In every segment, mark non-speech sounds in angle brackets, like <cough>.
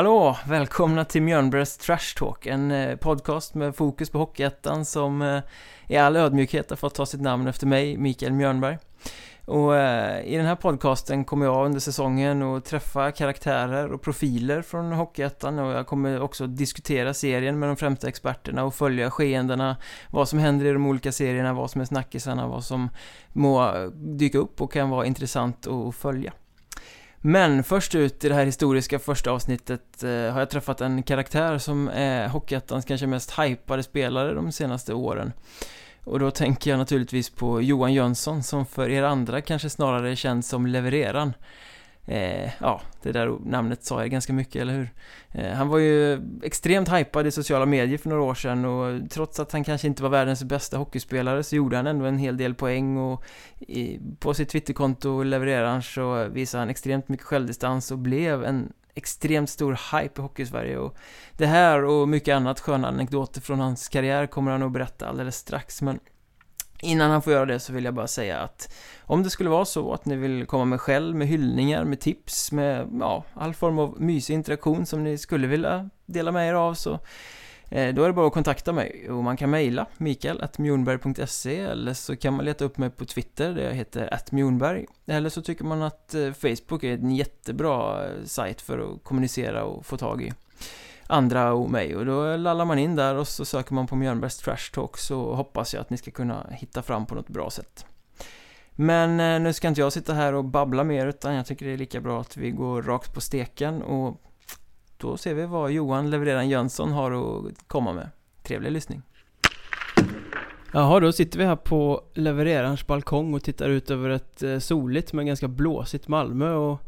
Hallå! Välkomna till Mjölnbergs Trash Talk, en eh, podcast med fokus på Hockeyettan som eh, i all ödmjukhet har fått ta sitt namn efter mig, Mikael Mjörnberg. Och eh, i den här podcasten kommer jag under säsongen att träffa karaktärer och profiler från Hockeyettan och jag kommer också diskutera serien med de främsta experterna och följa skeendena, vad som händer i de olika serierna, vad som är snackisarna, vad som må dyka upp och kan vara intressant att följa. Men först ut i det här historiska första avsnittet eh, har jag träffat en karaktär som är Hockeyettans kanske mest hypade spelare de senaste åren. Och då tänker jag naturligtvis på Johan Jönsson som för er andra kanske snarare är känd som levereran. Eh, ja, det där namnet sa jag ganska mycket, eller hur? Eh, han var ju extremt hypad i sociala medier för några år sedan och trots att han kanske inte var världens bästa hockeyspelare så gjorde han ändå en hel del poäng och i, på sitt Twitterkonto levererade han så visade han extremt mycket självdistans och blev en extremt stor hype i Hockeysverige och det här och mycket annat sköna anekdoter från hans karriär kommer han att berätta alldeles strax men Innan han får göra det så vill jag bara säga att om det skulle vara så att ni vill komma med själv, med hyllningar, med tips, med ja, all form av mysig interaktion som ni skulle vilja dela med er av så eh, då är det bara att kontakta mig. Och man kan mejla mikael.mjornberg.se eller så kan man leta upp mig på Twitter där jag heter atmjornberg eller så tycker man att eh, Facebook är en jättebra eh, sajt för att kommunicera och få tag i andra och mig och då lallar man in där och så söker man på Mjörnbergs Trash Talk så hoppas jag att ni ska kunna hitta fram på något bra sätt. Men eh, nu ska inte jag sitta här och babbla mer utan jag tycker det är lika bra att vi går rakt på steken och då ser vi vad Johan Levereran Jönsson har att komma med. Trevlig lyssning. Jaha, då sitter vi här på levererarens balkong och tittar ut över ett eh, soligt men ganska blåsigt Malmö och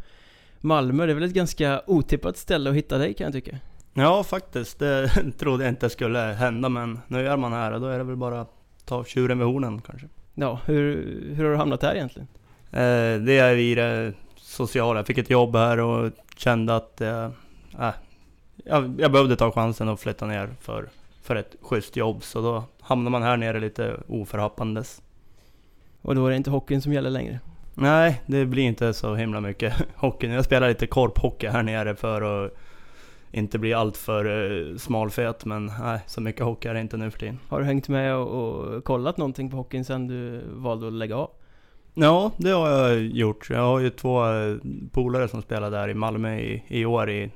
Malmö, det är väl ett ganska otippat ställe att hitta dig kan jag tycka. Ja, faktiskt. Det <laughs> trodde jag inte skulle hända, men nu är man här och då är det väl bara att ta tjuren med hornen kanske. Ja, hur, hur har du hamnat här egentligen? Eh, det är i det sociala. Jag fick ett jobb här och kände att eh, äh, jag, jag behövde ta chansen att flytta ner för, för ett schysst jobb. Så då hamnar man här nere lite oförhappandes. Och då är det inte hockeyn som gäller längre? Nej, det blir inte så himla mycket <laughs> hockey. Jag spelar lite korphockey här nere för att inte bli alltför uh, smalfet men nej, så mycket hockey är det inte nu för tiden. Har du hängt med och, och kollat någonting på hockeyn sen du valde att lägga av? Ja, det har jag gjort. Jag har ju två uh, polare som spelar där i Malmö i, i år i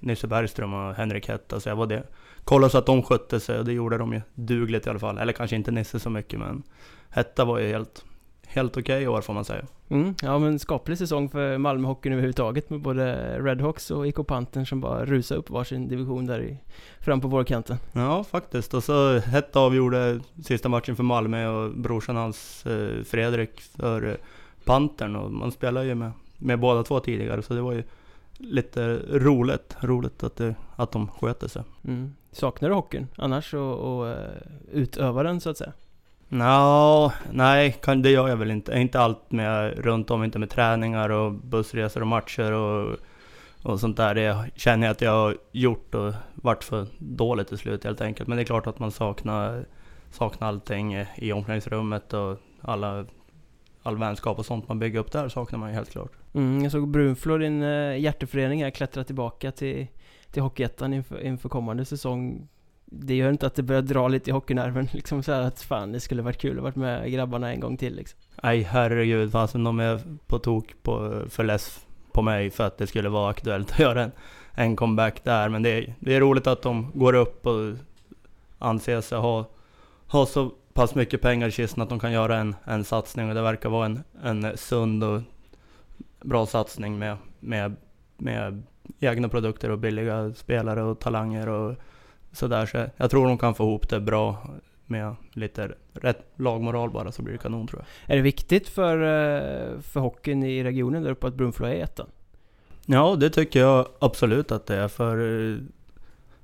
Nisse Bergström och Henrik Hetta, så jag var det. Kollade så att de skötte sig och det gjorde de ju dugligt i alla fall. Eller kanske inte Nisse så mycket men Hetta var ju helt helt okej okay år får man säga. Mm, ja men skaplig säsong för Malmöhockeyn överhuvudtaget med både Redhawks och IK Pantern som bara rusade upp varsin division där i, fram på vårkanten. Ja faktiskt, och så hett avgjorde sista matchen för Malmö och brorsan hans eh, Fredrik för eh, Pantern och man spelar ju med, med båda två tidigare så det var ju lite roligt, roligt att, det, att de sköter sig. Mm. Saknar du hockeyn annars och, och uh, utöva den så att säga? No, nej, det gör jag väl inte. Inte allt med runt om, inte med träningar och bussresor och matcher och, och sånt där. Det känner jag att jag har gjort och varit för dåligt till slut helt enkelt. Men det är klart att man saknar, saknar allting i omklädningsrummet och alla, all vänskap och sånt man bygger upp där saknar man ju helt klart. Mm, jag såg Brunflo, din eh, hjärteförening, här klättra tillbaka till, till Hockeyettan inför, inför kommande säsong det gör inte att det börjar dra lite i hockeynerven <laughs> liksom så att fan det skulle varit kul att varit med grabbarna en gång till liksom. Nej herregud, fasen de är på tok på, för less på mig för att det skulle vara aktuellt att <laughs> göra en, en comeback där. Men det är, det är roligt att de går upp och anser sig ha, ha så pass mycket pengar i kistan att de kan göra en, en satsning och det verkar vara en, en sund och bra satsning med, med, med egna produkter och billiga spelare och talanger och sådär. Så jag tror de kan få ihop det bra med lite rätt lagmoral bara så blir det kanon tror jag. Är det viktigt för, eh, för hockeyn i regionen där uppe att Brunflo är ettan? Ja, det tycker jag absolut att det är. För eh,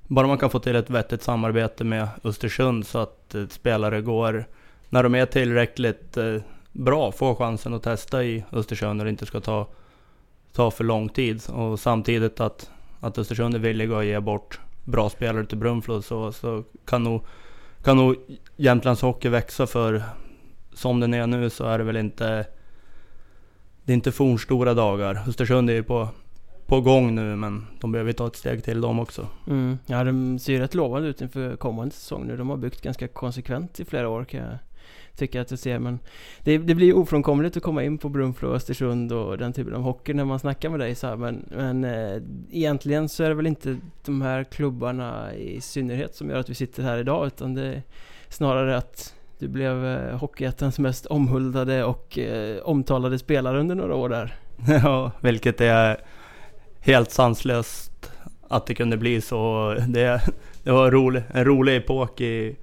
bara man kan få till ett vettigt samarbete med Östersund så att eh, spelare går, när de är tillräckligt bra, får chansen att testa i Östersund och det inte ska ta, ta för lång tid. Och samtidigt att, att Östersund är villiga att ge bort bra spelare till Brunflo så, så kan nog, kan nog Jämtlands Hockey växa för som den är nu så är det väl inte det är inte fornstora dagar. Östersund är ju på, på gång nu men de behöver ta ett steg till de också. Mm. Ja, de ser ju rätt lovande ut inför kommande säsong nu. De har byggt ganska konsekvent i flera år kan jag tycka att jag ser. Men det, det blir ofrånkomligt att komma in på Brunflo och Östersund och den typen av hockey när man snackar med dig så här. Men, men eh, egentligen så är det väl inte de här klubbarna i synnerhet som gör att vi sitter här idag utan det är snarare att du blev eh, Hockeyettans mest omhuldade och eh, omtalade spelare under några år där. <laughs> ja, vilket är helt sanslöst att det kunde bli så. Det, det var en rolig, en rolig epok i,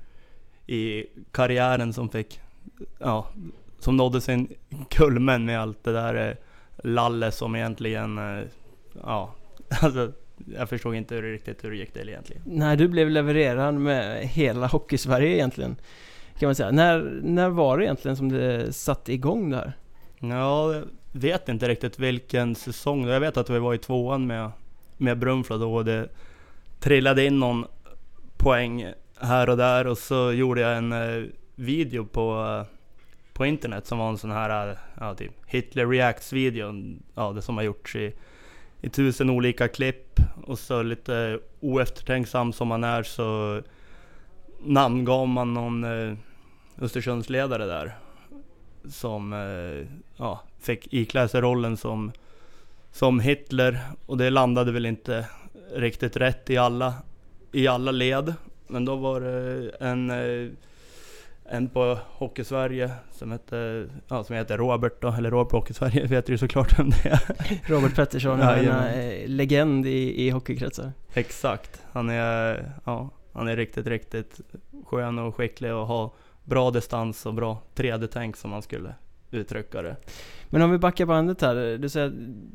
i karriären som fick, ja, som nådde sin kulmen med allt det där eh, lalle som egentligen, eh, ja, <laughs> alltså jag förstod inte hur, riktigt hur det gick till egentligen. Nej, du blev levererad med hela Hockeysverige egentligen. Kan man säga. När, när var det egentligen som det satte igång där? Ja, jag vet inte riktigt vilken säsong. Jag vet att vi var i tvåan med, med Brunflo då och det trillade in någon poäng här och där och så gjorde jag en eh, video på, eh, på internet som var en sån här, eh, ja typ Hitler Reacts video. Ja, det som har gjorts i, i tusen olika klipp. Och så lite oeftertänksam som man är så namngav man någon eh, Östersundsledare där. Som eh, ja, fick iklä sig rollen som, som Hitler. Och det landade väl inte riktigt rätt i alla, i alla led. Men då var det en, eh, en på Hockeysverige som hette, ja, som heter Robert då, eller Robert på Hockeysverige <laughs> vet du såklart vem det är. <laughs> Robert Pettersson, Ja, en eh, legend i, i hockeykretsar. Exakt. Han är, ja, han är riktigt, riktigt skön och skicklig och har bra distans och bra 3D-tänk som man skulle uttrycka det. Men om vi backar bandet här, du säger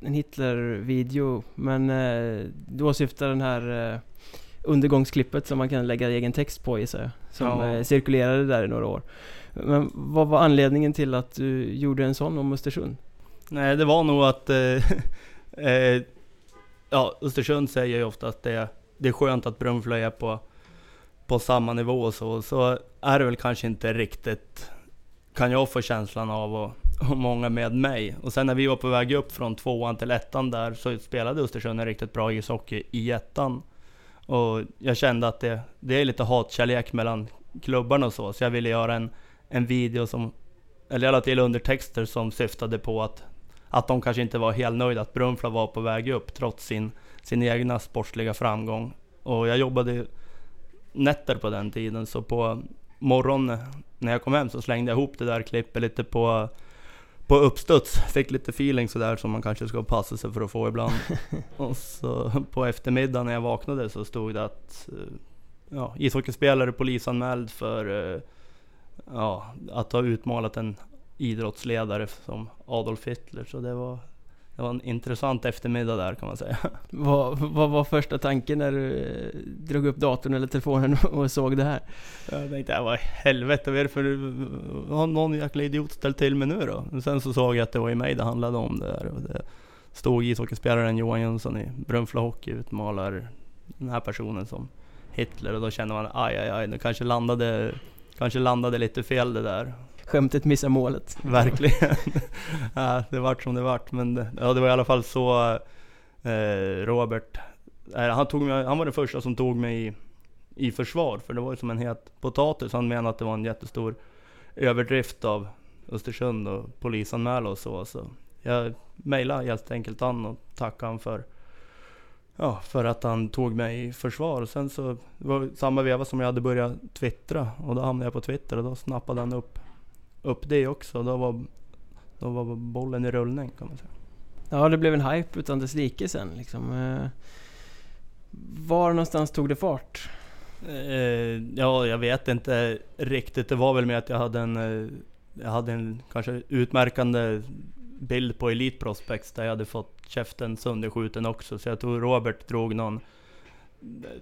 en Hitler-video, men eh, du åsyftar den här eh, undergångsklippet som man kan lägga egen text på gissar jag, som Ja. eh, cirkulerade där i några år. Men vad var anledningen till att du gjorde en sån om Östersund? Nej, det var nog att eh, <laughs> eh, ja, Östersund säger ju ofta att det, det är skönt att Brunflo är på, på samma nivå och så. Så är det väl kanske inte riktigt, kan jag få känslan av och, och många med mig. Och sen när vi var på väg upp från tvåan till ettan där så spelade Östersund en riktigt bra ishockey i ettan. Och jag kände att det, det är lite hatkärlek mellan klubbarna och så. Så jag ville göra en, en video som, eller jag la till undertexter som syftade på att att de kanske inte var helt nöjda att Brunflo var på väg upp trots sin, sin egna sportsliga framgång. Och jag jobbade nätter på den tiden så på morgonen när jag kom hem så slängde jag ihop det där klippet lite på, på uppstuds. Fick lite feeling sådär som man kanske ska passa sig för att få ibland. <laughs> och så på eftermiddagen när jag vaknade så stod det att eh, ja, ishockeyspelare polisanmäld för eh, ja, att ha utmålat en idrottsledare som Adolf Hitler. Så det var, det var en intressant eftermiddag där kan man säga. Vad, vad var första tanken när du eh, drog upp datorn eller telefonen och såg det här? Jag tänkte, "Ja, vad i helvete, vad är det för... Har någon jäkla idiot ställt till med nu då? Men sen så såg jag att det var i mig det handlade om det där. Och det stod ishockeyspelaren Johan Jönsson i Brunflo Hockey utmålar den här personen som Hitler. Och då kände man, aj aj aj, det kanske landade, kanske landade lite fel det där. Skämtet missar målet. Verkligen. <laughs> ja, det vart som det vart. Men det- ja, det var i alla fall så eh, Robert, eh, han, tog mig, han var den första som tog mig i, i försvar. För det var ju som en het potatis. Han menade att det var en jättestor överdrift av Östersund och polisanmäla och så. så jag mejlade helt enkelt han och tackade han för Ja, för att han tog mig i försvar. Och sen så det var det samma veva som jag hade börjat twittra. Och då hamnade jag på Twitter och då snappade han upp, upp det också. Då var, då var bollen i rullning kan man säga. Ja, det blev en hype utan dess like sen liksom. Eh, Var någonstans tog det fart? Eh, ja, jag vet inte riktigt. Det var väl med att jag hade en, eh, jag hade en kanske utmärkande bild på Elite Prospects där jag hade fått käften sönderskjuten också. Så jag tror Robert drog någon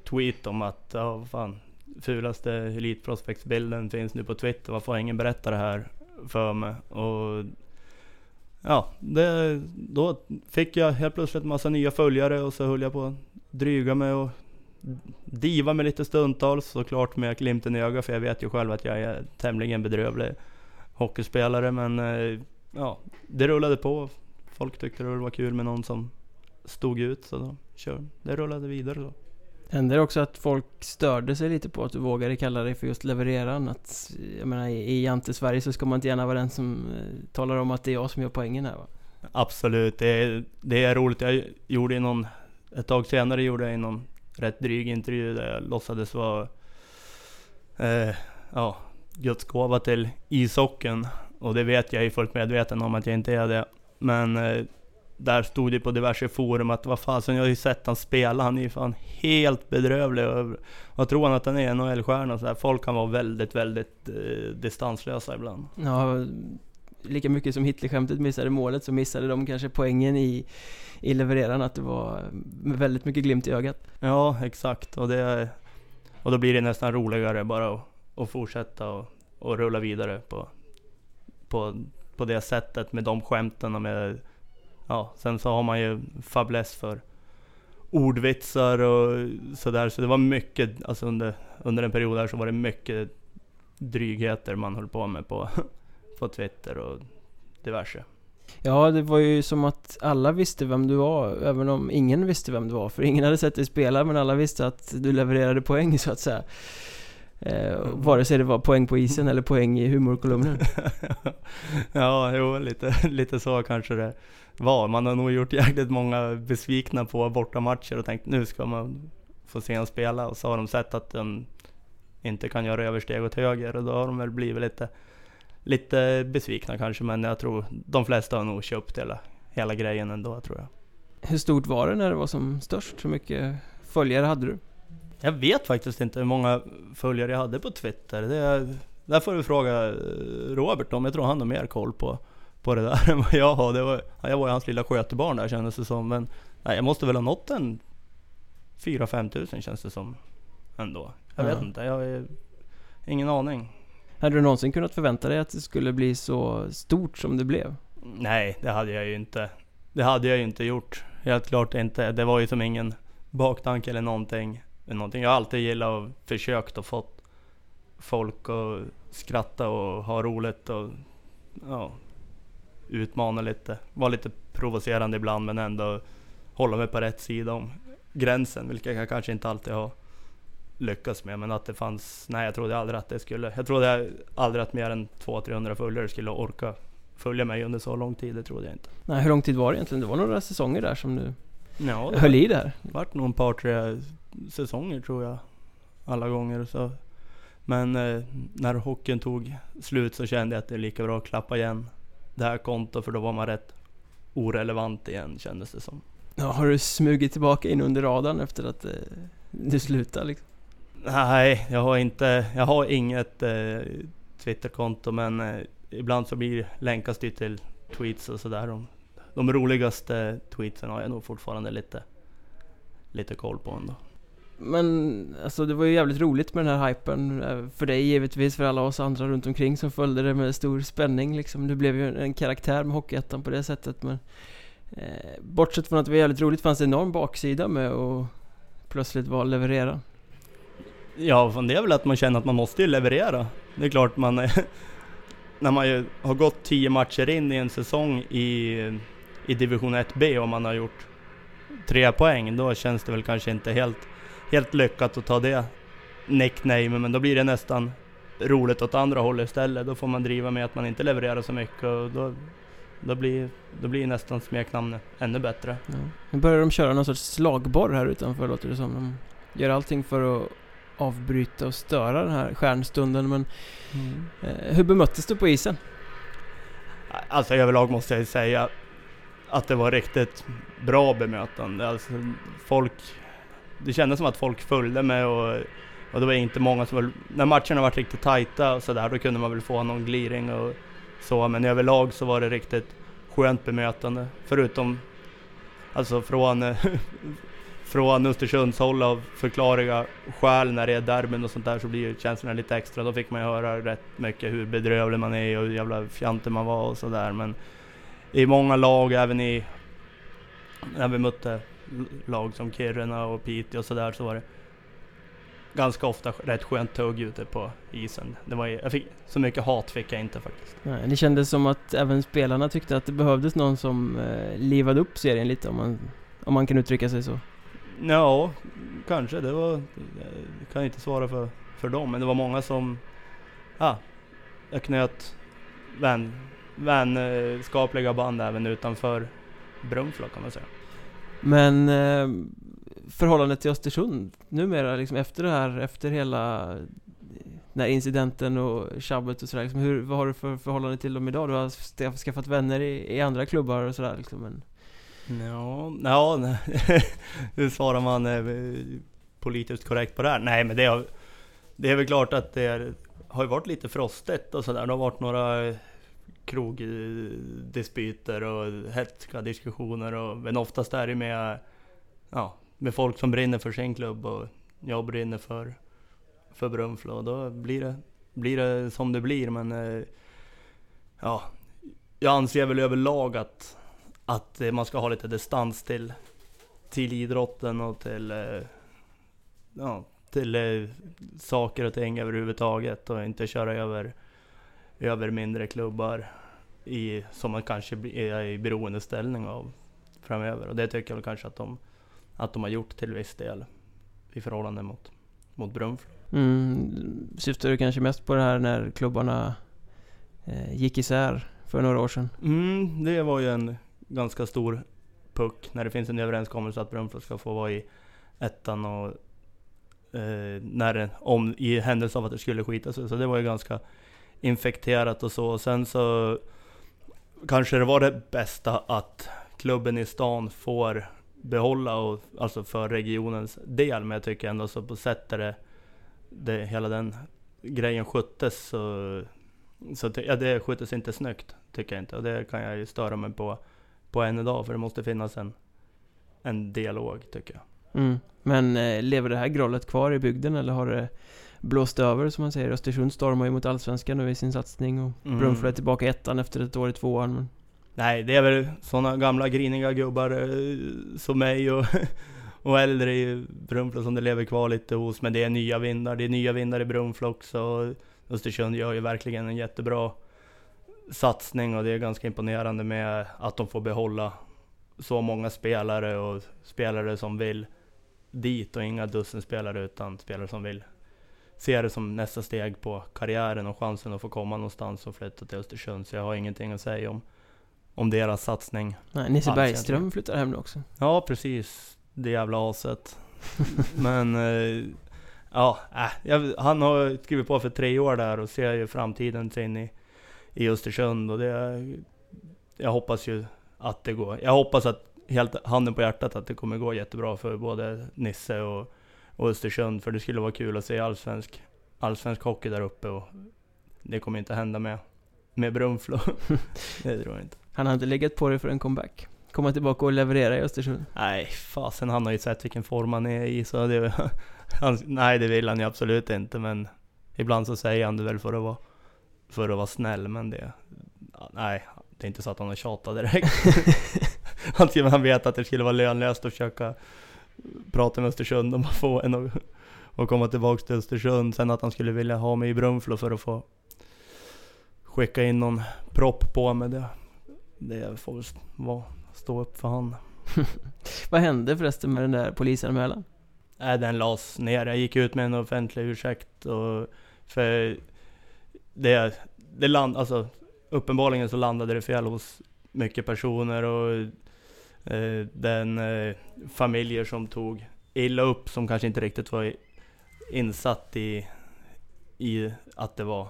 tweet om att, ja fan, fulaste Elite Prospects bilden finns nu på Twitter. Varför har ingen berättat det här för mig? Och ja, det, då fick jag helt plötsligt massa nya följare och så höll jag på att dryga mig och diva mig lite stundtals såklart med glimten i ögat för jag vet ju själv att jag är tämligen bedrövlig hockeyspelare men eh, ja, det rullade på. Folk tyckte det var kul med någon som stod ut så då kör, det rullade vidare då. Hände det också att folk störde sig lite på att du vågade kalla dig för just levereraren? Att, jag menar i, Jante-Sverige så ska man inte gärna vara den som eh, talar om att det är jag som gör poängen här va? Absolut, det är, det är roligt. Jag gjorde någon, ett tag senare gjorde jag någon rätt dryg intervju där jag låtsades vara eh, ja, Guds gåva till ishockeyn. Och det vet jag, jag är fullt medveten om att jag inte är det. Men eh, där stod det på diverse forum att vad fasen, jag har ju sett han spela, han är ju fan helt bedrövlig. Och tror han att han är NHL-stjärna så där. Folk kan vara väldigt, väldigt eh, distanslösa ibland. Ja, lika mycket som Hitlerskämtet missade målet så missade de kanske poängen i, i levereraren att det var väldigt mycket glimt i ögat. Ja, exakt. Och, det, och då blir det nästan roligare bara att, att fortsätta och, och rulla vidare på, på, på det sättet med de skämten och med ja, sen så har man ju fäbless för ordvitsar och sådär. Så det var mycket, alltså under, under en period där så var det mycket drygheter man höll på med på, <laughs> på Twitter och diverse. Ja, det var ju som att alla visste vem du var, även om ingen visste vem du var. För ingen hade sett dig spela, men alla visste att du levererade poäng så att säga. Eh, vare sig det var poäng på isen eller poäng i humorkolumnen. <laughs> ja, jo, lite, lite så kanske det var. Man har nog gjort jäkligt många besvikna på bortamatcher och tänkt nu ska man få se honom spela. Och så har de sett att den inte kan göra översteg åt höger och då har de väl blivit lite, lite besvikna kanske. Men jag tror de flesta har nog köpt hela, hela grejen ändå tror jag. Hur stort var det när det var som störst? Hur mycket följare hade du? Jag vet faktiskt inte hur många följare jag hade på Twitter. Det, där får du fråga eh, Robert om. Jag tror han har mer koll på, på det där <laughs> än vad jag har. Det var, jag var ju hans lilla skötebarn där kändes det som. Men nej, jag måste väl ha nått en 4-5 tusen känns det som ändå. Jag ja. vet inte, jag har ingen aning. Hade du någonsin kunnat förvänta dig att det skulle bli så stort som det blev? Nej, det hade jag ju inte. Det hade jag ju inte gjort. Helt klart inte. Det var ju som ingen baktanke eller någonting någonting jag alltid gillat och försökt och fått folk att skratta och ha roligt och ja, utmana lite. Vara lite provocerande ibland men ändå hålla mig på rätt sida om gränsen, vilket jag kanske inte alltid har lyckats med. Men att det fanns, nej jag trodde aldrig att det skulle, jag trodde aldrig att mer än 200-300 följare skulle orka följa mig under så lång tid, det trodde jag inte. Nej, hur lång tid var det egentligen? Det var några säsonger där som du ja, höll i där? Det vart nog ett par, tre säsonger tror jag. Alla gånger. Så. Men eh, när hockeyn tog slut så kände jag att det är lika bra att klappa igen det här kontot för då var man rätt orelevant igen kändes det som. Ja, har du smugit tillbaka in under radarn efter att eh, du slutade liksom? Nej, jag har inte, jag har inget eh, Twitterkonto men eh, ibland så blir länkas det till tweets och sådär. De, de roligaste tweetsen har jag nog fortfarande lite, lite koll på ändå. Men alltså det var ju jävligt roligt med den här hypen eh, För dig givetvis, för alla oss andra runt omkring som följde det med stor spänning liksom. Du blev ju en karaktär med Hockeyettan på det sättet men eh, Bortsett från att det var jävligt roligt fanns det en enorm baksida med att plötsligt vara leverera. Ja, det är väl att man känner att man måste ju leverera. Det är klart man <laughs> När man ju har gått tio matcher in i en säsong i, i division 1B och man har gjort tre poäng, då känns det väl kanske inte helt helt lyckat att ta det nickname, men då blir det nästan roligt åt andra hållet istället. Då får man driva med att man inte levererar så mycket och då, då, blir, då blir nästan smeknamnet ännu bättre. Ja. Nu börjar de köra någon sorts slagborr här utanför låter det som. De gör allting för att avbryta och störa den här stjärnstunden men mm. eh, hur bemöttes du på isen? Alltså överlag måste jag säga att det var riktigt bra bemötande. Alltså, folk det kändes som att folk följde med och, och det var inte många som... Väl, när matcherna var riktigt tajta och sådär, då kunde man väl få någon gliring och så, men överlag så var det riktigt skönt bemötande. Förutom, alltså från, <laughs> från Östersunds håll av förklarliga skäl när det är derbyn och sånt där så blir ju känslorna lite extra. Då fick man ju höra rätt mycket hur bedrövlig man är och hur jävla fjantig man var och sådär. Men i många lag, även i när vi mötte lag som Kiruna och Piteå och sådär så var det ganska ofta rätt skönt tugg ute på isen. Det var, jag fick, så mycket hat fick jag inte faktiskt. Nej, det kändes som att även spelarna tyckte att det behövdes någon som eh, livade upp serien lite om man Om man kan uttrycka sig så. Ja, kanske. Det var... Jag kan inte svara för, för dem, men det var många som... Ja, jag knöt vän, vänskapliga band även utanför Brunflo kan man säga. Men eh, förhållandet till Östersund numera, liksom efter det här, efter hela den här incidenten och tjabbet och sådär liksom, hur, vad har du för förhållande till dem idag? Du har skaffat vänner i, i andra klubbar och sådär liksom, men... Ja, ja <laughs> hur svarar man eh, politiskt korrekt på det här? Nej men det, har, det är väl klart att det är, har ju varit lite frostigt och sådär. Det har varit några krogdispyter och hetska diskussioner och, men oftast är det med, ja, med folk som brinner för sin klubb och jag brinner för, för Brunflo. Och då blir det, blir det som det blir men eh, ja, jag anser väl överlag att, att man ska ha lite distans till, till idrotten och till, eh, ja, till eh, saker och ting överhuvudtaget och inte köra över, över mindre klubbar i, som man kanske är i beroendeställning av framöver. Och det tycker jag väl kanske att de, att de har gjort till viss del i förhållande mot, mot Brunflo. Mm, syftar du kanske mest på det här när klubbarna eh, gick isär för några år sedan? Mm, det var ju en ganska stor puck när det finns en överenskommelse att Brunflo ska få vara i ettan och eh, när, om, i händelse av att det skulle skita sig. Så det var ju ganska infekterat och så. Och sen så kanske det var det bästa att klubben i stan får behålla, och, alltså för regionens del. Men jag tycker ändå så på sättet det, det, hela den grejen sköttes så, så ja, det sköttes inte snyggt, tycker jag inte. Och det kan jag ju störa mig på, på än idag, för det måste finnas en, en dialog, tycker jag. Mm. Men eh, lever det här grollet kvar i bygden eller har det blåst över som man säger. Östersund stormar ju mot Allsvenskan nu i sin satsning och mm. Brunflo är tillbaka i ettan efter ett år i tvåan. Men... Nej, det är väl sådana gamla griniga gubbar eh, som mig och, <laughs> och äldre i Brunflo som det lever kvar lite hos. Men det är nya vindar, det är nya vindar i Brunflo också. Östersund gör ju verkligen en jättebra satsning och det är ganska imponerande med att de får behålla så många spelare och spelare som vill dit och inga dussinspelare utan spelare som vill ser det som nästa steg på karriären och chansen att få komma någonstans och flytta till Östersund. Så jag har ingenting att säga om, om deras satsning. Nej, Nisse Bergström flyttar hem nu också. Ja, precis. Det jävla aset. <laughs> Men, eh, ja, äh, jag, han har skrivit på för tre år där och ser ju framtiden sin i, i Östersund och det, jag hoppas ju att det går. Jag hoppas att, helt handen på hjärtat, att det kommer gå jättebra för både Nisse och och Östersund, för det skulle vara kul att se allsvensk, allsvensk hockey där uppe och det kommer inte hända med, med Brunflo. <laughs> <laughs> det tror jag inte. Han har inte legat på dig för en comeback? Komma tillbaka och leverera i Östersund? Nej, fasen han har ju sett vilken form han är i så det, <laughs> han, nej det vill han ju absolut inte men ibland så säger han det väl för att vara, för att vara snäll men det, nej det är inte så att han har tjatat direkt. han vet att det skulle vara lönlöst att försöka prata med Östersund om att få en och, och komma tillbaks till Östersund. Sen att han skulle vilja ha mig i Brunflo för att få skicka in någon propp på mig. Det, det får väl vara, stå upp för han. <laughs> Vad hände förresten med den där polisanmälan? Nej, den lades ner. Jag gick ut med en offentlig ursäkt och för det, det land, alltså uppenbarligen så landade det fel hos mycket personer och Eh, den eh, familjer som tog illa upp som kanske inte riktigt var insatt i, i att det var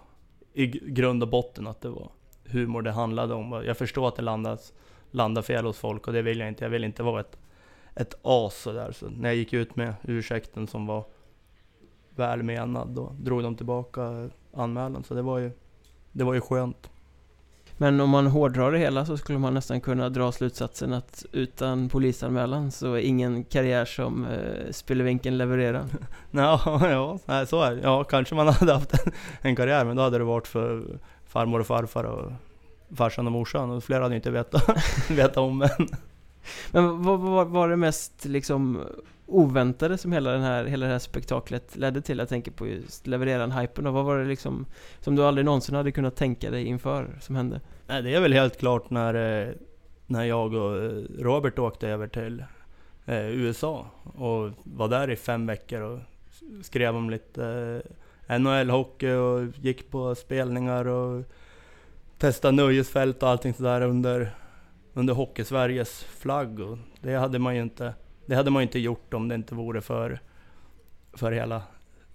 i grund och botten att det var humor det handlade om. Jag förstår att det landas, landar fel hos folk och det vill jag inte. Jag vill inte vara ett, ett as sådär. Så när jag gick ut med ursäkten som var välmenad, då drog de tillbaka eh, anmälan. Så det var ju, det var ju skönt. Men om man hårdrar det hela så skulle man nästan kunna dra slutsatsen att utan polisanmälan så är ingen karriär som eh, Spelevinken levererar. <laughs> ja, ja, så är det. Ja, kanske man <laughs> hade haft en, en, karriär, men då hade det varit för farmor och farfar och farsan och morsan och flera hade inte vetat, <laughs> vetat om men. Men vad, vad var det mest liksom oväntade som hela, den här, hela det här spektaklet ledde till? Jag tänker på just levereran hypen och vad var det liksom som du aldrig någonsin hade kunnat tänka dig inför som hände? Nej, det är väl helt klart när, eh, när jag och eh, Robert åkte över till, eh, USA och var där i fem veckor och skrev om lite eh, NHL-hockey och gick på spelningar och testade nöjesfält och allting sådär under, under Hockeysveriges flagg. Och det hade man ju inte, det hade man inte gjort om det inte vore för, för hela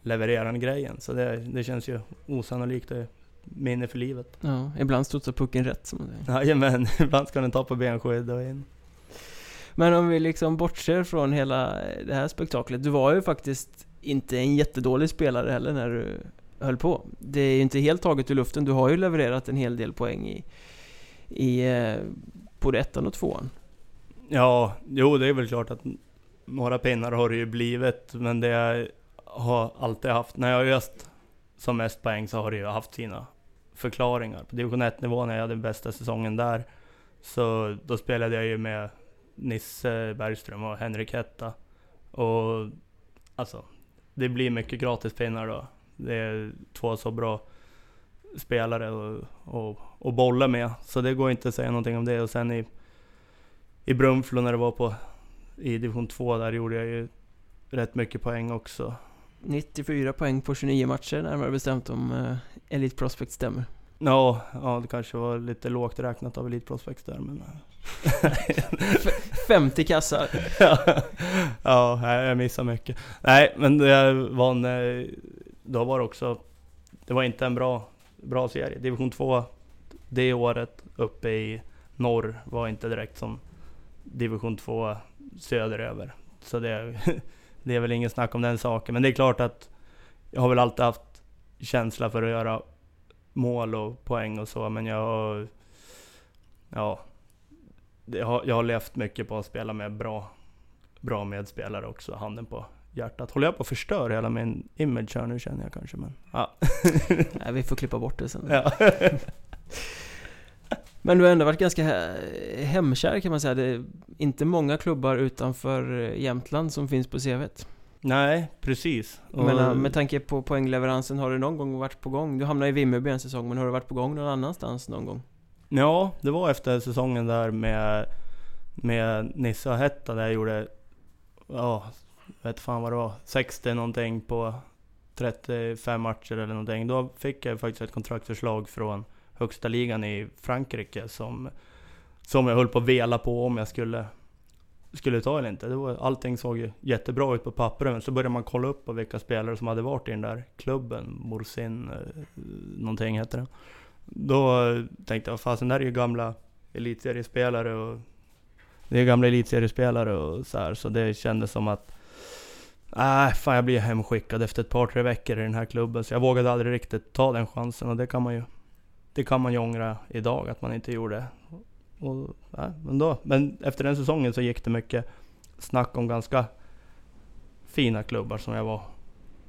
levererande grejen. Så det, det känns ju osannolikt. Är minne för livet. Ja, ibland studsar pucken rätt som man säger. Jajamän, <laughs> ibland ska den ta på benskydd och in. Men om vi liksom bortser från hela det här spektaklet. Du var ju faktiskt inte en jättedålig spelare heller när du höll på. Det är ju inte helt taget ur luften. Du har ju levererat en hel del poäng i, i eh, både ettan och tvåan. Ja, jo det är väl klart att några pinnar har det ju blivit. Men det jag har alltid haft, när jag har öst som mest poäng så har det ju haft sina förklaringar. På division 1 nivå när jag hade bästa säsongen där, så då spelade jag ju med Nisse Bergström och Henrik Hetta. Och alltså, det blir mycket gratispinnar då. Det är två så bra spelare och, och, och bolla med. Så det går inte att säga någonting om det. Och sen i, i Brunflo när det var på i division 2 där gjorde jag ju rätt mycket poäng också. 94 poäng på 29 matcher närmare bestämt om uh, Elite Prospect stämmer. Ja, ja, det kanske var lite lågt räknat av Elite Prospects där men... <laughs> 50 kassar! <laughs> ja, jag missar mycket. Nej, men det var en... Eh, då var det också... Det var inte en bra, bra serie. Division 2 det året uppe i norr var inte direkt som Division 2 söderöver. Så det, <laughs> det är väl ingen snack om den saken. Men det är klart att jag har väl alltid haft känsla för att göra mål och poäng och så, men jag har... Ja, jag har, jag har levt mycket på att spela med bra, bra medspelare också, handen på hjärtat. Håller jag på att förstöra hela min image här nu känner jag kanske, men ja. <laughs> Nej, vi får klippa bort det sen. Ja. <laughs> men du har ändå varit ganska hemkär kan man säga. Det är inte många klubbar utanför Jämtland som finns på CVt. Nej, precis. Men med tanke på poängleveransen, har du någon gång varit på gång? Du hamnade i Vimmerby en säsong, men har du varit på gång någon annanstans någon gång? Ja, det var efter säsongen där med, med Nisse och Hetta där jag gjorde, ja, vet fan vad det var, 60 någonting på 35 matcher eller någonting. Då fick jag faktiskt ett kontraktförslag från högsta ligan i Frankrike som, som jag höll på att vela på om jag skulle skulle ta eller inte. Det var, allting såg ju jättebra ut på pappret, men så började man kolla upp på vilka spelare som hade varit i den där klubben, Morsin, eh, någonting heter den. Då tänkte jag, fasen där är ju gamla elitseriespelare och det är gamla elitseriespelare och så här, så det kändes som att Nej, äh, fan jag blir hemskickad efter ett par, tre veckor i den här klubben. Så jag vågade aldrig riktigt ta den chansen och det kan man ju det kan man ju ångra idag att man inte gjorde. Och, ja, men, då, men efter den säsongen så gick det mycket snack om ganska fina klubbar som jag var,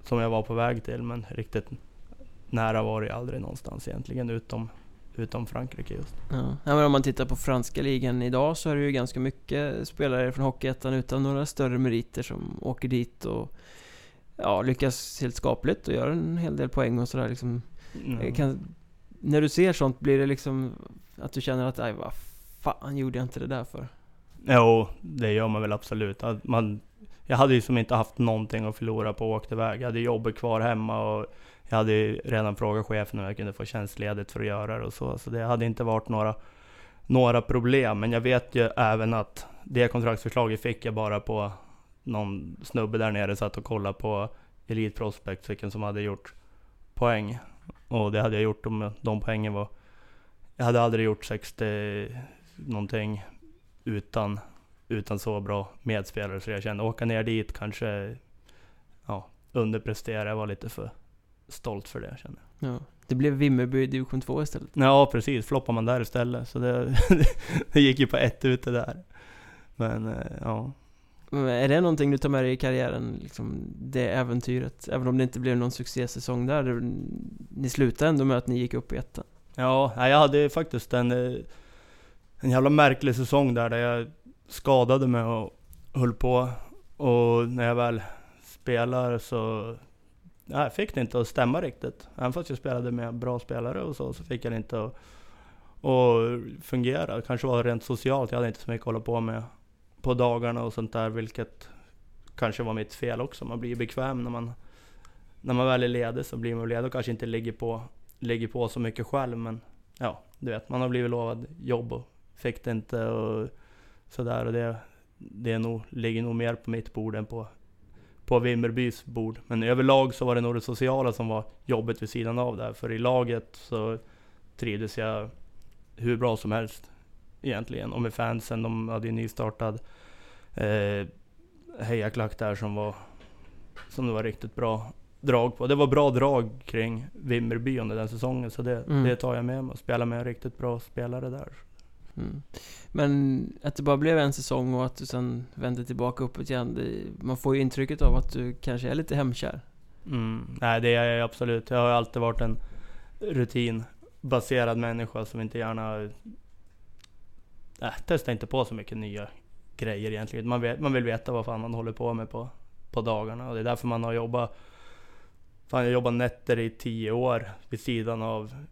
som jag var på väg till. Men riktigt nära var det aldrig någonstans egentligen utom, utom Frankrike just. Ja. ja. men om man tittar på franska ligan idag så är det ju ganska mycket spelare från Hockeyettan utan några större meriter som åker dit och ja, lyckas helt skapligt och gör en hel del poäng och sådär liksom. Mm. Kan, när du ser sånt, blir det liksom att du känner att, aj vad fan gjorde jag inte det där för? Jo, det gör man väl absolut. Man, jag hade ju som inte haft någonting att förlora på att åka iväg. Jag hade jobbet kvar hemma och jag hade ju redan frågat chefen om jag kunde få tjänstledigt för att göra det och så. Så det hade inte varit några, några problem. Men jag vet ju även att det kontraktsförslaget fick jag bara på någon snubbe där nere satt och kollade på Elite Prospect, vilken som hade gjort poäng. Och det hade jag gjort om de poängen var... Jag hade aldrig gjort 60 någonting utan, utan så bra medspelare. Så jag kände, åka ner dit kanske ja, underprestera. Jag var lite för stolt för det kände jag. Ja. Det blev Vimmerby i division 2 istället? Ja precis, floppar man där istället. Så det, <laughs> det gick ju på ett ute där. Men eh, ja. Eh, är det någonting du tar med dig i karriären, liksom det äventyret? Även om det inte blev någon succésäsong där, ni slutade ändå med att ni gick upp i ettan? Ja, jag hade faktiskt en eh, en jävla märklig säsong där, där jag skadade mig och höll på. Och när jag väl spelar så nej, jag fick det inte att stämma riktigt. Även fast jag spelade med bra spelare och så, så fick jag det inte att, att fungera. Det kanske var rent socialt, jag hade inte så mycket att hålla på med på dagarna och sånt där, vilket kanske var mitt fel också. Man blir bekväm när man, när man väl är ledig så blir man ledig och kanske inte ligger på, ligger på så mycket själv. Men ja, du vet, man har blivit lovad jobb och fick det inte och sådär. Och det, det är nog, ligger nog mer på mitt bord än på, på Vimmerbys bord. Men överlag så var det nog det sociala som var jobbet vid sidan av där. För i laget så trivdes jag hur bra som helst egentligen. Och med fansen, de hade ju nystartad eh, hejaklack där som var, som det var riktigt bra drag på. Det var bra drag kring Vimmerby under den säsongen, så det, Mm. det tar jag med mig. Och spela med en riktigt bra spelare där. Mm. Men att det bara blev en säsong och att du sen vände tillbaka uppåt igen. Det, man får ju intrycket av att du kanske är lite hemkär. Mm. Nej, det är jag absolut. Jag har alltid varit en rutinbaserad människa som inte gärna... Äh, testar inte på så mycket nya grejer egentligen. Man, vet, man vill veta vad fan man håller på med på, på dagarna. Och det är därför man har jobbat... Fan, jag jobbat nätter i tio år vid sidan av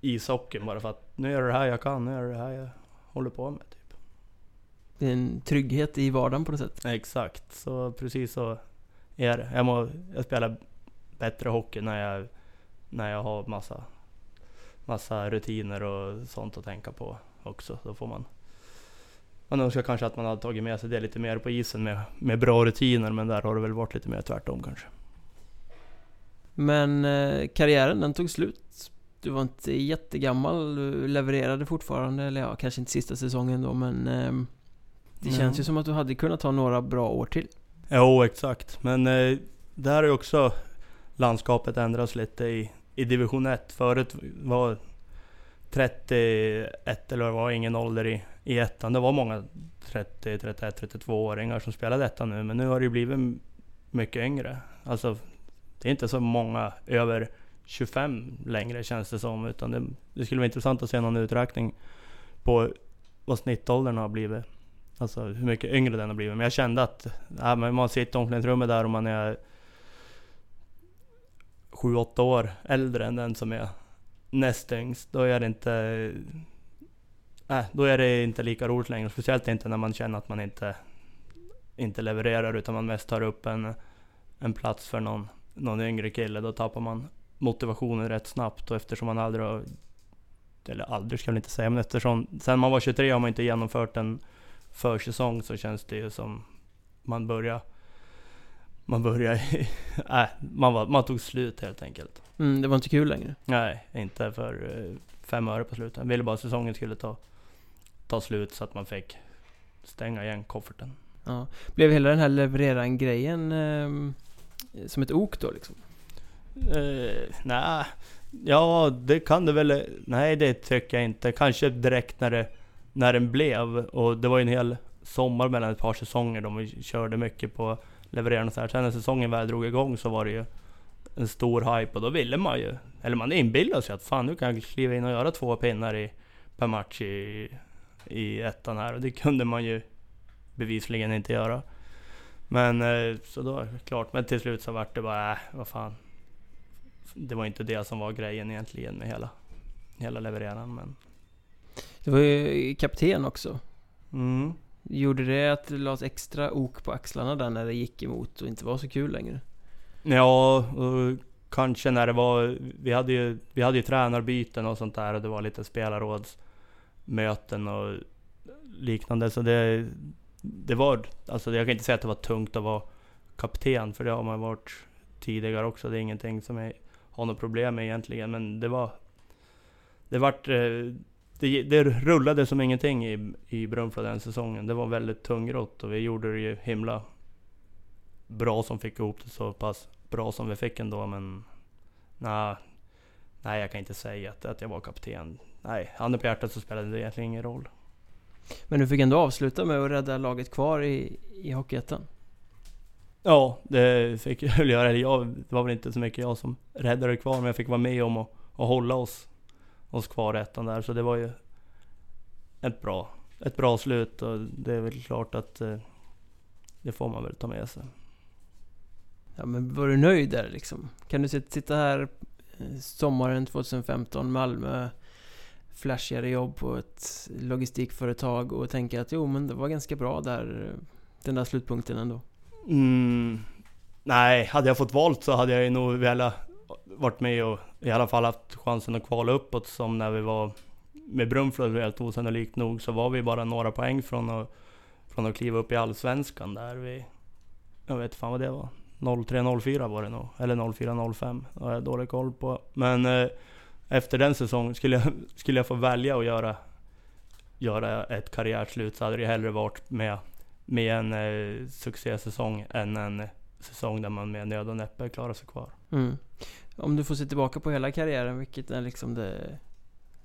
ishockeyn. Bara för att nu är det här jag kan, nu är det här jag håller på med. Typ. Det är en trygghet i vardagen på något sätt. Exakt, så precis så är det. Jag, må, jag spelar bättre hockey när jag, när jag har massa, massa rutiner och sånt att tänka på också. Då får man... Man önskar kanske att man hade tagit med sig det lite mer på isen med, med bra rutiner, men där har det väl varit lite mer tvärtom kanske. Men eh, karriären den tog slut. Du var inte jättegammal, du levererade fortfarande, eller ja, kanske inte sista säsongen då men ehm, Det Ja. känns ju som att du hade kunnat ta några bra år till. Jo, exakt. Men eh, där ju också landskapet ändrats lite i, i division 1. Förut var 31 eller var ingen ålder i, i ettan. Det var många 30, 31, 32-åringar som spelade ettan nu. Men nu har det ju blivit mycket yngre. Alltså, det är inte så många över 25 längre känns det som. Utan det, det skulle vara intressant att se någon uträkning på vad snittåldern har blivit. Alltså hur mycket yngre den har blivit. Men jag kände att äh, men man sitter i omklädningsrummet där och man är 7-8 år äldre än den som är näst yngst. Då är det inte... Äh, då är det inte lika roligt längre. Speciellt inte när man känner att man inte, inte levererar utan man mest tar upp en, en plats för någon, någon yngre kille. Då tappar man motivationen rätt snabbt och eftersom man aldrig har... Eller aldrig ska jag väl inte säga, men eftersom sen man var 23 har man inte genomfört en försäsong så känns det ju som man börjar man börjar i, <laughs> äh, man, var, man tog slut helt enkelt. Mm, det var inte kul längre. Nej, inte för eh, fem öre på slutet. Jag ville bara att säsongen skulle ta, ta slut så att man fick stänga igen kofferten. Ja. Blev hela den här levereran-grejen ehm, som ett ok då liksom? Eh, nej, ja det kan det väl. Nej det tycker jag inte. Kanske direkt när, det, när den blev. Och det var ju en hel sommar mellan ett par säsonger vi körde mycket på levererande och så här. Sen när säsongen väl drog igång så var det ju en stor hype och då ville man ju, eller man inbillade sig att fan nu kan jag kliva in och göra två pinnar i, per match i, i ettan här. Och det kunde man ju bevisligen inte göra. Men eh, så då är det klart. Men till slut så vart det bara, äh, vad fan. Det var inte det som var grejen egentligen med hela, hela levereran. Men, Du var ju kapten också. mm. Gjorde det att det lades extra ok på axlarna där när det gick emot och inte var så kul längre? Ja, och kanske när det var... Vi hade ju, vi hade ju tränarbyten och sånt där och det var lite Möten och liknande. Så det, det var... Alltså jag kan inte säga att det var tungt att vara kapten, för det har man varit tidigare också. Det är ingenting som jag har något problem med egentligen, men det var... Det vart... Eh, det, det rullade som ingenting i, i Brunflo den säsongen. Det var väldigt tungrott och vi gjorde det ju himla bra som fick ihop det så pass bra som vi fick ändå men nej, nej jag kan inte säga att, att jag var kapten. Nej, handen på hjärtat så spelade det egentligen ingen roll. Men du fick ändå avsluta med att rädda laget kvar i, i Hockeyettan? Ja, det fick jag väl göra. Jag, det var väl inte så mycket jag som räddade kvar men jag fick vara med om att, att hålla oss, oss kvar i ettan där. Så det var ju ett bra, ett bra slut och det är väl klart att eh, det får man väl ta med sig. Ja men var du nöjd där liksom? Kan du sit- sitta här eh, sommaren 2015, Malmö flashigare jobb på ett logistikföretag och tänka att jo men det var ganska bra där, den där slutpunkten ändå? Mm, nej, hade jag fått valt så hade jag ju nog velat varit med och i alla fall haft chansen att kvala uppåt som när vi var med Brunflo helt osannolikt nog så var vi bara några poäng från att, från att kliva upp i Allsvenskan där vi... Jag vet fan vad det var. 03-04 var det nog. Eller 04-05. Det har jag dålig koll på. Men eh, efter den säsongen, skulle jag, <laughs> skulle jag få välja att göra, göra ett karriärslut så hade det hellre varit med, med en eh, succésäsong än en säsong där man med nöd och näppe klarar sig kvar. Mm. Om du får se tillbaka på hela karriären, vilket är liksom det,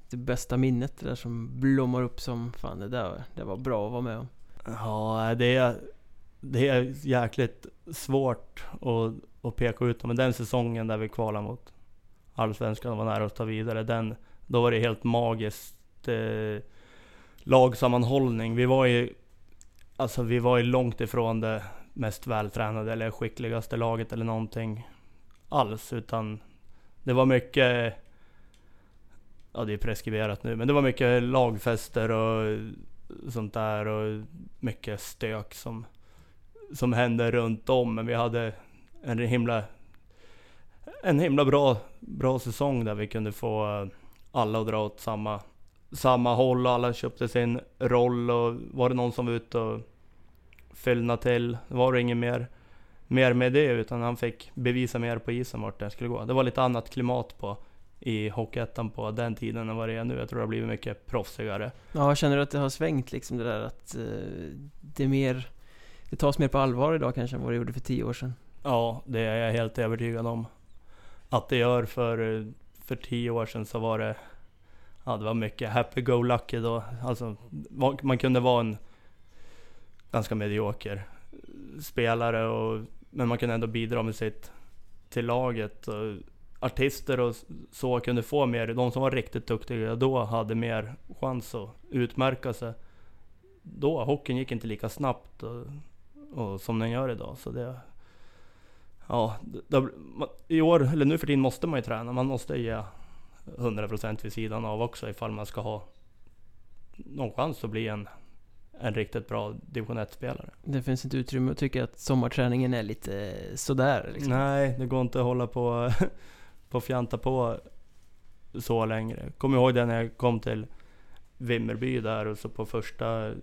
det bästa minnet? Det där som blommar upp som fan, det där det var bra att vara med om. Ja, det är, det är jäkligt svårt att, att peka ut Men den säsongen där vi kvalade mot Allsvenskan och var nära att ta vidare, den, då var det helt magiskt eh, lagsammanhållning. Vi var ju, alltså vi var ju långt ifrån det mest vältränade eller skickligaste laget eller någonting alls. Utan det var mycket, ja det är preskriberat nu, men det var mycket lagfester och sånt där och mycket stök som, som hände runt om. Men vi hade en himla, en himla bra, bra säsong där vi kunde få alla att dra åt samma, samma håll och alla köpte sin roll och var det någon som var ute och fyllna till, var det inget mer mer med det utan han fick bevisa mer på isen vart det skulle gå. Det var lite annat klimat på i Hockeyettan på den tiden än vad det är nu. Jag tror det har blivit mycket proffsigare. Ja, känner du att det har svängt liksom det där att uh, det är mer Det tas mer på allvar idag kanske än vad det gjorde för tio år sedan? Ja, det är jag helt övertygad om. Att det gör för, för tio år sedan så var det Ja, det var mycket happy-go-lucky då. Alltså, man kunde vara en ganska medioker spelare och men man kunde ändå bidra med sitt till laget. Och artister och så kunde få mer, de som var riktigt duktiga då hade mer chans att utmärka sig. Då, hockeyn gick inte lika snabbt och, och som den gör idag. Så det, ja, det, I år, eller nu för tiden måste man ju träna. Man måste ge 100% vid sidan av också ifall man ska ha någon chans att bli en en riktigt bra division 1-spelare. Det finns inte utrymme att tycka att sommarträningen är lite sådär liksom. Nej, det går inte att hålla på <laughs> på fjanta på så längre. Kommer ihåg det när jag kom till Vimmerby där och så på första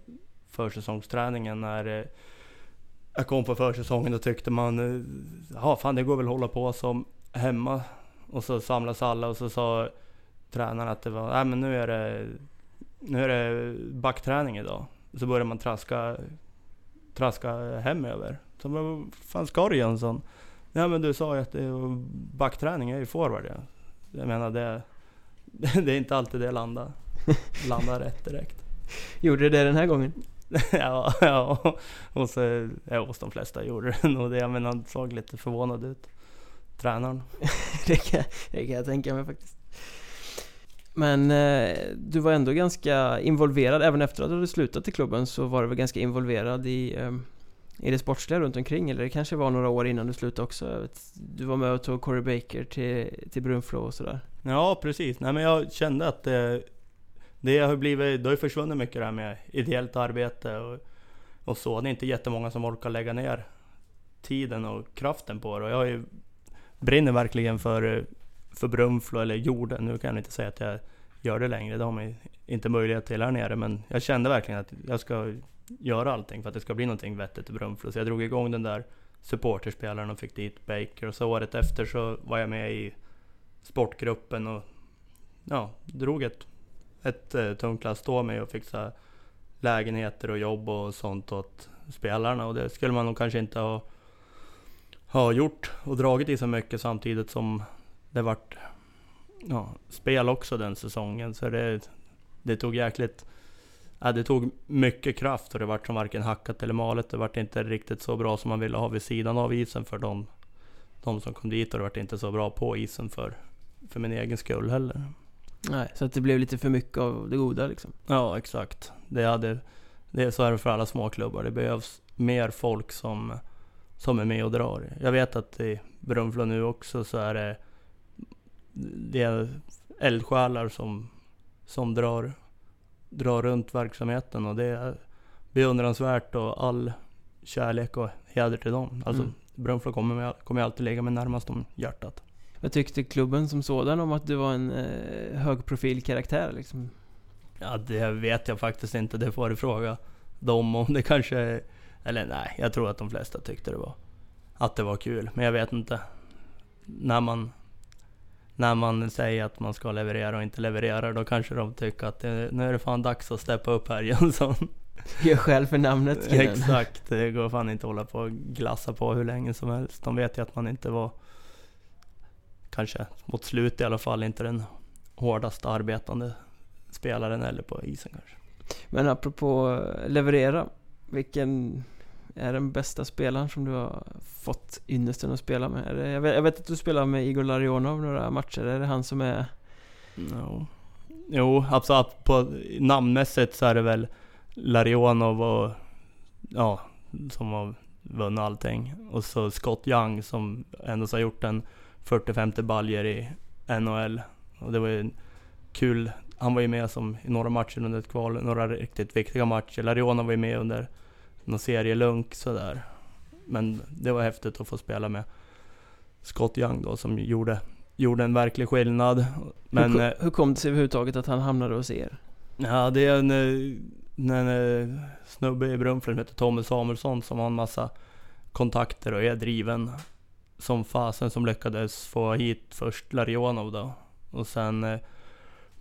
försäsongsträningen när eh, jag kom på försäsongen och tyckte man, eh, ja fan det går väl att hålla på som hemma. Och så samlas alla och så sa tränaren att det var, nej men nu är det, nu är det backträning idag. Så börjar man traska, traska hemöver. Så vad fan ska du Jönsson? Nej men du sa ju att det är backträning jag är ju forward ja. Jag menar det, <laughs> det är inte alltid det landar, landar rätt direkt. <laughs> Gjorde det den här gången? <laughs> ja, ja, och så, ja, hos de flesta gjorde det nog det, men han såg lite förvånad ut. Tränaren. <laughs> det, kan, det kan jag tänka mig faktiskt. Men eh, du var ändå ganska involverad, även efter att du hade slutat i klubben så var du väl ganska involverad i, eh, i det sportsliga runt omkring eller det kanske var några år innan du slutade också? Vet, du var med och tog Corey Baker till, till Brunflo och sådär? Ja precis, nej men jag kände att det, det har blivit, det har försvunnit mycket det här med ideellt arbete och, och så. Det är inte jättemånga som orkar lägga ner tiden och kraften på det. Och jag ju, brinner verkligen för för Brunflo, eller gjorde, nu kan jag inte säga att jag gör det längre, det har man inte möjlighet till här nere, men jag kände verkligen att jag ska göra allting för att det ska bli någonting vettigt i Brunflo. Så jag drog igång den där supporterspelaren och fick dit Baker. Och så året efter så var jag med i sportgruppen och ja, drog ett, ett eh, tungt lass då med och fixa lägenheter och jobb och sånt åt spelarna och det skulle man nog kanske inte ha, ha gjort och dragit i så mycket samtidigt som det vart ja, spel också den säsongen. Så det, det tog jäkligt... Ja, det tog mycket kraft och det vart som varken hackat eller malet. Det vart inte riktigt så bra som man ville ha vid sidan av isen för de, de som kom dit och det vart inte så bra på isen för, för min egen skull heller. Nej, så att det blev lite för mycket av det goda liksom? Ja, exakt. Det, hade, det är så är det för alla småklubbar. Det behövs mer folk som, som är med och drar. Jag vet att i Brunflo nu också så är det det är eldsjälar som, som drar, drar runt verksamheten och det är beundransvärt och all kärlek och heder till dem. Alltså Mm. Brunflo kommer, med, kommer alltid ligga mig närmast om hjärtat. Vad tyckte klubben som sådan om att du var en eh, högprofilkaraktär liksom? Ja, det vet jag faktiskt inte. Det får du fråga dem om. Det kanske... Eller nej, jag tror att de flesta tyckte det var... Att det var kul. Men jag vet inte. När man... När man säger att man ska leverera och inte levererar, då kanske de tycker att det, nu är det fan dags att steppa upp här <laughs> Jönsson. Gör själv för namnet <laughs> killen. Exakt, det går fan inte att hålla på och glassa på hur länge som helst. De vet ju att man inte var... Kanske mot slut i alla fall, inte den hårdast arbetande spelaren eller på isen kanske. Men apropå eh, leverera, vilken är den bästa spelaren som du har fått ynnesten att spela med? Det, jag, vet, jag vet att du spelar med Igor Larionov några matcher, är det han som är... No. Jo, absolut. På, namnmässigt så är det väl Larionov och ja, som har vunnit allting. Och så Scott Young som ändå har gjort en 40-50 baljer i NHL. Och det var ju kul. Han var ju med som i några matcher under ett kval, några riktigt viktiga matcher. Larionov var ju med under någon serielunk sådär. Men det var häftigt att få spela med Scott Young då som gjorde, gjorde en verklig skillnad. Men hur, eh, ko- hur kom det sig överhuvudtaget att han hamnade hos er? Ja, det är en, eh, en, eh, snubbe i Brunflo som heter Tommy Samuelsson som har en massa kontakter och är driven som fasen som lyckades få hit först Larionov då. Och sen eh,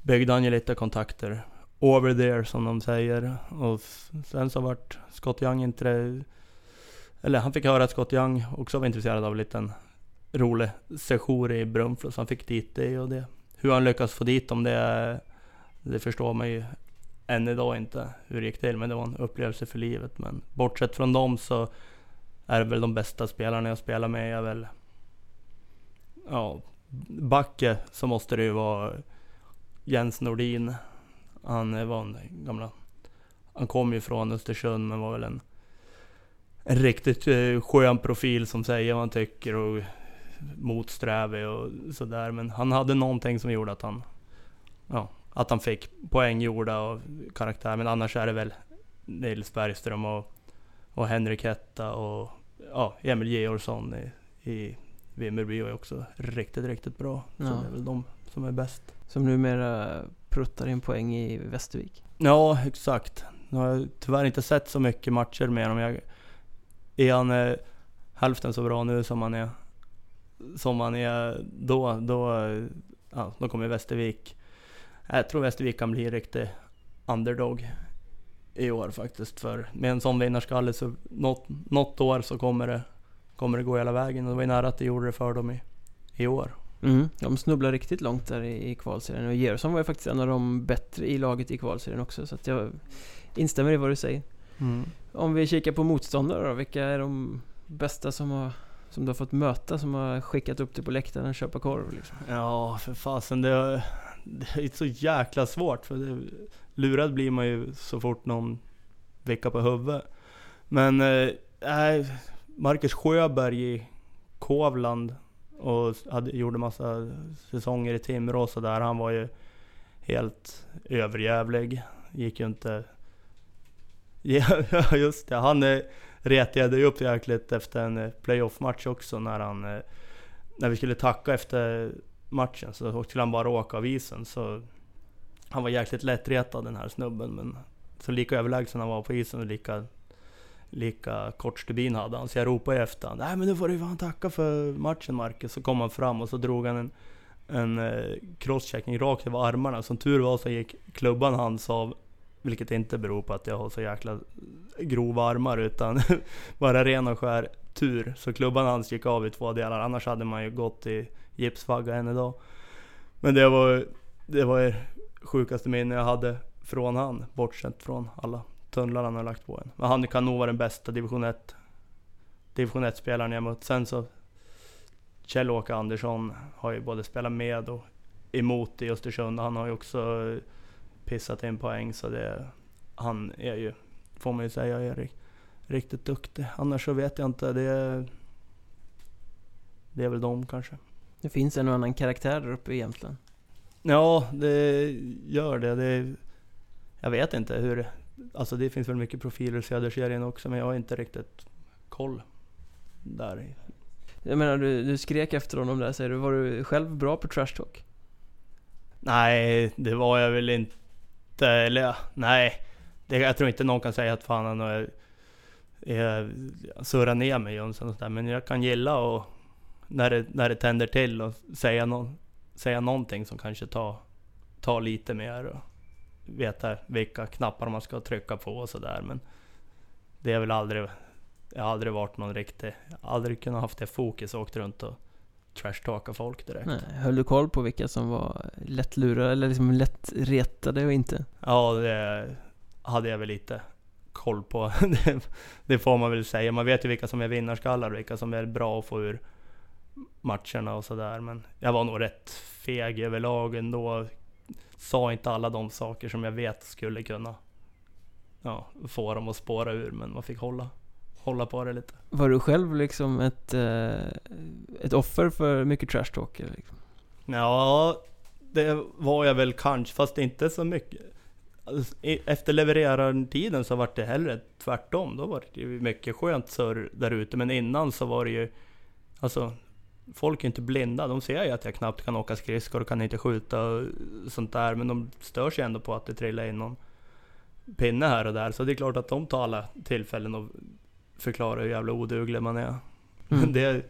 byggde han ju lite kontakter over there som de säger. Och sen så vart Scott Young inte... Eller han fick höra att Scott Young också var intresserad av en liten rolig session i Brunflo så han fick dit det och det. Hur han lyckas få dit dem det, det förstår man ju än idag inte hur det gick till. Men det var en upplevelse för livet. Men bortsett från dem så är väl de bästa spelarna jag spelar med är väl... Ja, Backe så måste det ju vara Jens Nordin. Han var en gamla... Han kom ju från Östersund men var väl en, en riktigt eh, skön profil som säger vad han tycker och motsträvig och sådär. Men han hade någonting som gjorde att han... Ja, att han fick poäng gjorda av karaktär. Men annars är det väl Nils Bergström och, och Henrik Hetta och ja, Emil Georgsson i, i Vimmerby är också riktigt, riktigt bra. Så Ja. det är väl de som är bäst. Som numera pruttar in poäng i Västervik. Ja, exakt. Nu har jag tyvärr inte sett så mycket matcher med honom. Jag, är han eh, hälften så bra nu som han är som han är då, då, ja, då kommer Västervik. Jag tror Västervik kan bli en riktig underdog i år faktiskt. För med en sån vinnarskalle så något, något år så kommer det, kommer det gå hela vägen. Och det var ju nära att det gjorde det för dem i, i år. Mm. De snubblar riktigt långt där i, i kvalserien och Georgsson var ju faktiskt en av de bättre i laget i kvalserien också så att jag instämmer i vad du säger. Om vi kikar på motståndare då, vilka är de bästa som, har, som du har fått möta, som har skickat upp dig på läktaren och köpa korv liksom? Ja, för fasen det, det är så jäkla svårt. För det, lurad blir man ju så fort någon vickar på huvudet. Men eh, nej, Marcus Sjöberg i Kovland och hade, gjorde massa säsonger i Timrå och sådär. Han var ju helt överjävlig. Gick ju inte... <laughs> Ja, just det. Han eh, retade ju upp jäkligt efter en eh, playoff-match också när han... eh, När vi skulle tacka efter matchen så skulle han bara åka av isen. Så han var jäkligt lättretad den här snubben. Men så lika överlägsen han var på isen och lika, lika kort stubin hade han. Så jag ropade efter honom. Nej men nu får du fan tacka för matchen Marcus. Så kom han fram och så drog han en, en eh, crosschecking rakt över armarna. Som tur var så gick klubban hans av. Vilket inte beror på att jag har så jäkla grova armar utan <laughs> bara ren och skär tur. Så klubban hans gick av i två delar. Annars hade man ju gått i gipsvagga än idag. Men det var, det var sjukaste minne jag hade från han. Bortsett från alla tunnlar han har lagt på en. Men han kan nog vara den bästa division 1 Division 1 spelaren jag mött. Sen så Kjell-Åke Andersson har ju både spelat med och emot i Östersund. Han har ju också pissat in poäng så det Han är ju, får man ju säga, är riktigt duktig. Annars så vet jag inte. Det är, det är väl de kanske. Det finns en och annan karaktär där uppe i Jämtland. Ja, det gör det. det. Jag vet inte hur... Alltså det finns väl mycket profiler i Söderserien också, men jag har inte riktigt koll där. Jag menar, du, du skrek efter honom där, säger du. Var du själv bra på trash talk? Nej, det var jag väl inte. Eller nej. Det, jag tror inte någon kan säga att fan han är, surrar ner mig och sådär. Men jag kan gilla och när det, när det tänder till och säga, no, säga någonting som kanske tar, tar lite mer och veta vilka knappar man ska trycka på och sådär. Men det är väl aldrig, jag har aldrig varit någon riktig, aldrig kunnat haft det fokus och åkt runt och trashtalka folk direkt. Nej, höll du koll på vilka som var lättlurade eller liksom lättretade och inte? Ja, det hade jag väl lite koll på. <laughs> det, det får man väl säga. Man vet ju vilka som är vinnarskallar och vilka som är bra att få ur matcherna och sådär. Men jag var nog rätt feg överlag ändå. Sa inte alla de saker som jag vet skulle kunna ja, få dem att spåra ur, men man fick hålla, hålla på det lite. Var du själv liksom ett, eh, ett offer för mycket trash talk? Liksom? Ja, det var jag väl kanske, fast inte så mycket. Alltså, efter levererartiden så var det hellre tvärtom. Då var det ju mycket skönt surr där ute. Men innan så var det ju... Alltså, folk är inte blinda. De ser ju att jag knappt kan åka skridskor och kan inte skjuta och sånt där. Men de stör sig ändå på att det trillar in någon pinne här och där. Så det är klart att de tar alla tillfällen och förklarar hur jävla oduglig man är. Mm. <laughs> det,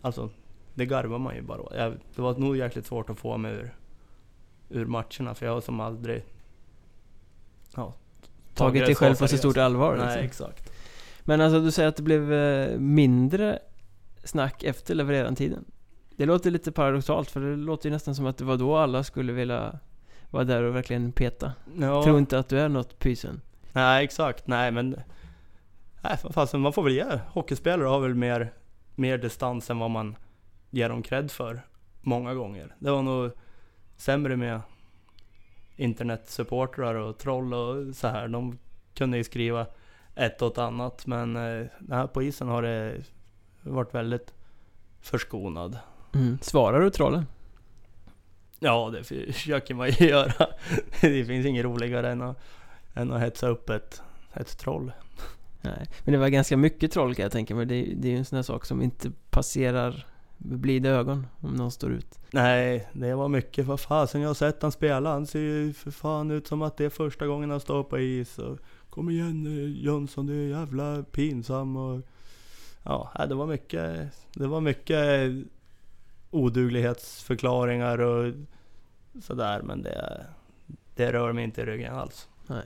alltså, det garvar man ju bara jag, Det var nog jäkligt svårt att få mig ur, ur matcherna. För jag har som aldrig ja, tagit dig själv på så stort allvar. Nej, liksom. exakt. Men alltså du säger att det blev eh, mindre snack efter levererantiden. Det låter lite paradoxalt för det låter ju nästan som att det var då alla skulle vilja vara där och verkligen peta. Ja. Tror inte att du är något pysen. Nej, exakt. Nej, men... Nej, fast man får väl ge hockeyspelare har väl mer, mer distans än vad man ger dem cred för. Många gånger. Det var nog sämre med internetsupportrar och troll och så här. De kunde ju skriva ett och ett annat. Men eh, här på isen har det varit väldigt förskonad. Mm. Svarar du trollen? Ja, det <laughs> försöker man ju göra. <laughs> Det finns inget roligare än att, än att hetsa upp ett, ett troll. Nej, men det var ganska mycket troll kan jag tänka mig. Det, det är ju en sån här sak som inte passerar blida ögon om någon står ut. Nej, det var mycket. Vad fasen, jag har sett han spela. Han ser ju för fan ut som att det är första gången han står på is. Och, Kom igen eh, Jönsson, du är jävla pinsam. Och, ja, det var mycket, det var mycket oduglighetsförklaringar och sådär. Men det, det rör mig inte i ryggen alls. Nej.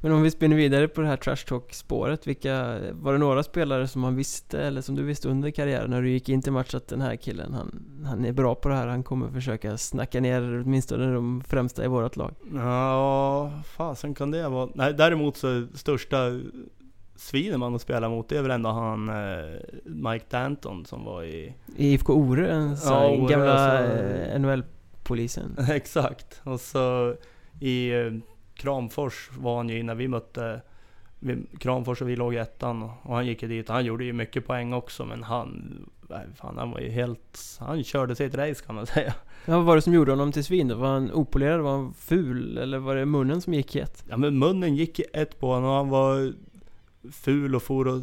Men om vi spinner vidare på det här trash talk spåret vilka, Var det några spelare som man visste, eller som du visste under karriären när du gick in till match att den här killen, han, han är bra på det här, han kommer försöka snacka ner åtminstone de främsta i vårt lag? Ja, fasen kan det vara? Nej, däremot så största svinen man att spela mot, det är väl ändå han eh, Mike Danton som var i... I IFK Ore, en ja, Ore, gamla alltså, eh, NHL-polisen. <laughs> Exakt, och så i eh, Kramfors var han ju när vi mötte Kramfors och vi låg i ettan och han gick ju dit. Han gjorde ju mycket poäng också men han... Fan, han var ju helt... Han körde sitt race kan man säga. Ja, vad var det som gjorde honom till svin då? Var han opolerad? Var han ful? Eller var det munnen som gick i ett? Ja men munnen gick i ett på honom och han var ful och for och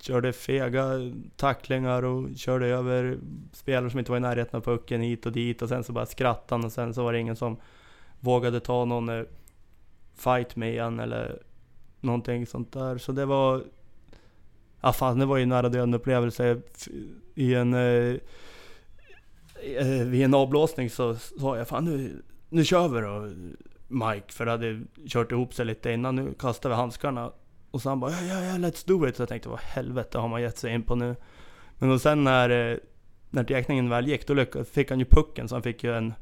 körde fega tacklingar och körde över spelare som inte var i närheten av pucken hit och dit och sen så bara skrattade han och sen så var det ingen som vågade ta någon eh, fight med han eller någonting sånt där. Så det var... Ja fan, det var ju en nära döden upplevelse i en... Eh, eh, vid en avblåsning så sa jag fan nu, nu kör vi då Mike, för det hade kört ihop sig lite innan. Nu kastar vi handskarna. Och så han bara ja, ja, ja, let's do it. Så jag tänkte vad helvete har man gett sig in på nu? Men och sen när, eh, när teckningen väl gick, då lyckades, fick han ju pucken så han fick ju en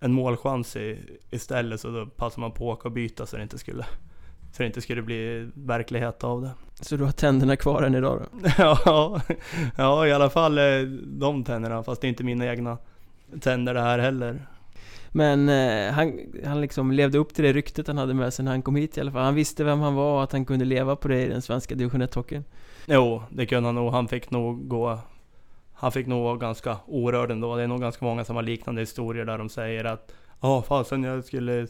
en målchans i, istället så då passade man på att åka och byta så det inte skulle så det inte skulle bli verklighet av det. Så du har tänderna kvar än idag då? <laughs> ja, ja, i alla fall eh, de tänderna, fast det är inte mina egna tänder det här heller. Men eh, han, han liksom levde upp till det ryktet han hade med sig när han kom hit i alla fall. Han visste vem han var och att han kunde leva på det i den svenska division 1-hockeyn. Jo, det kunde han nog. Han fick nog gå han fick nog vara ganska orörd ändå. Det är nog ganska många som har liknande historier där de säger att Ja, fasen jag skulle...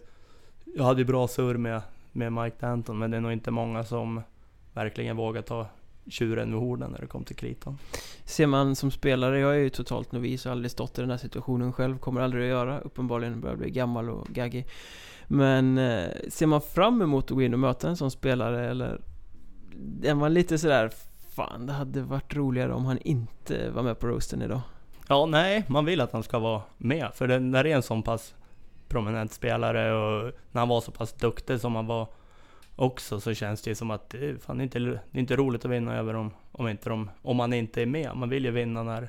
Jag hade ju bra surr med, med Mike Danton, men det är nog inte många som verkligen vågar ta tjuren vid horden när det kom till kritan. Ser man som spelare, jag är ju totalt novis och aldrig stått i den här situationen själv, kommer aldrig att göra, uppenbarligen börjar bli gammal och gaggig. Men eh, ser man fram emot att gå in och möta en sån spelare eller är man lite sådär Fan, det hade varit roligare om han inte var med på roasten idag. Ja, nej, man vill att han ska vara med. För det, när det är en sån pass prominent spelare och när han var så pass duktig som han var också så känns det som att det, fan, det, är inte, det är inte roligt att vinna över dem om, inte de, om man inte är med. Man vill ju vinna när,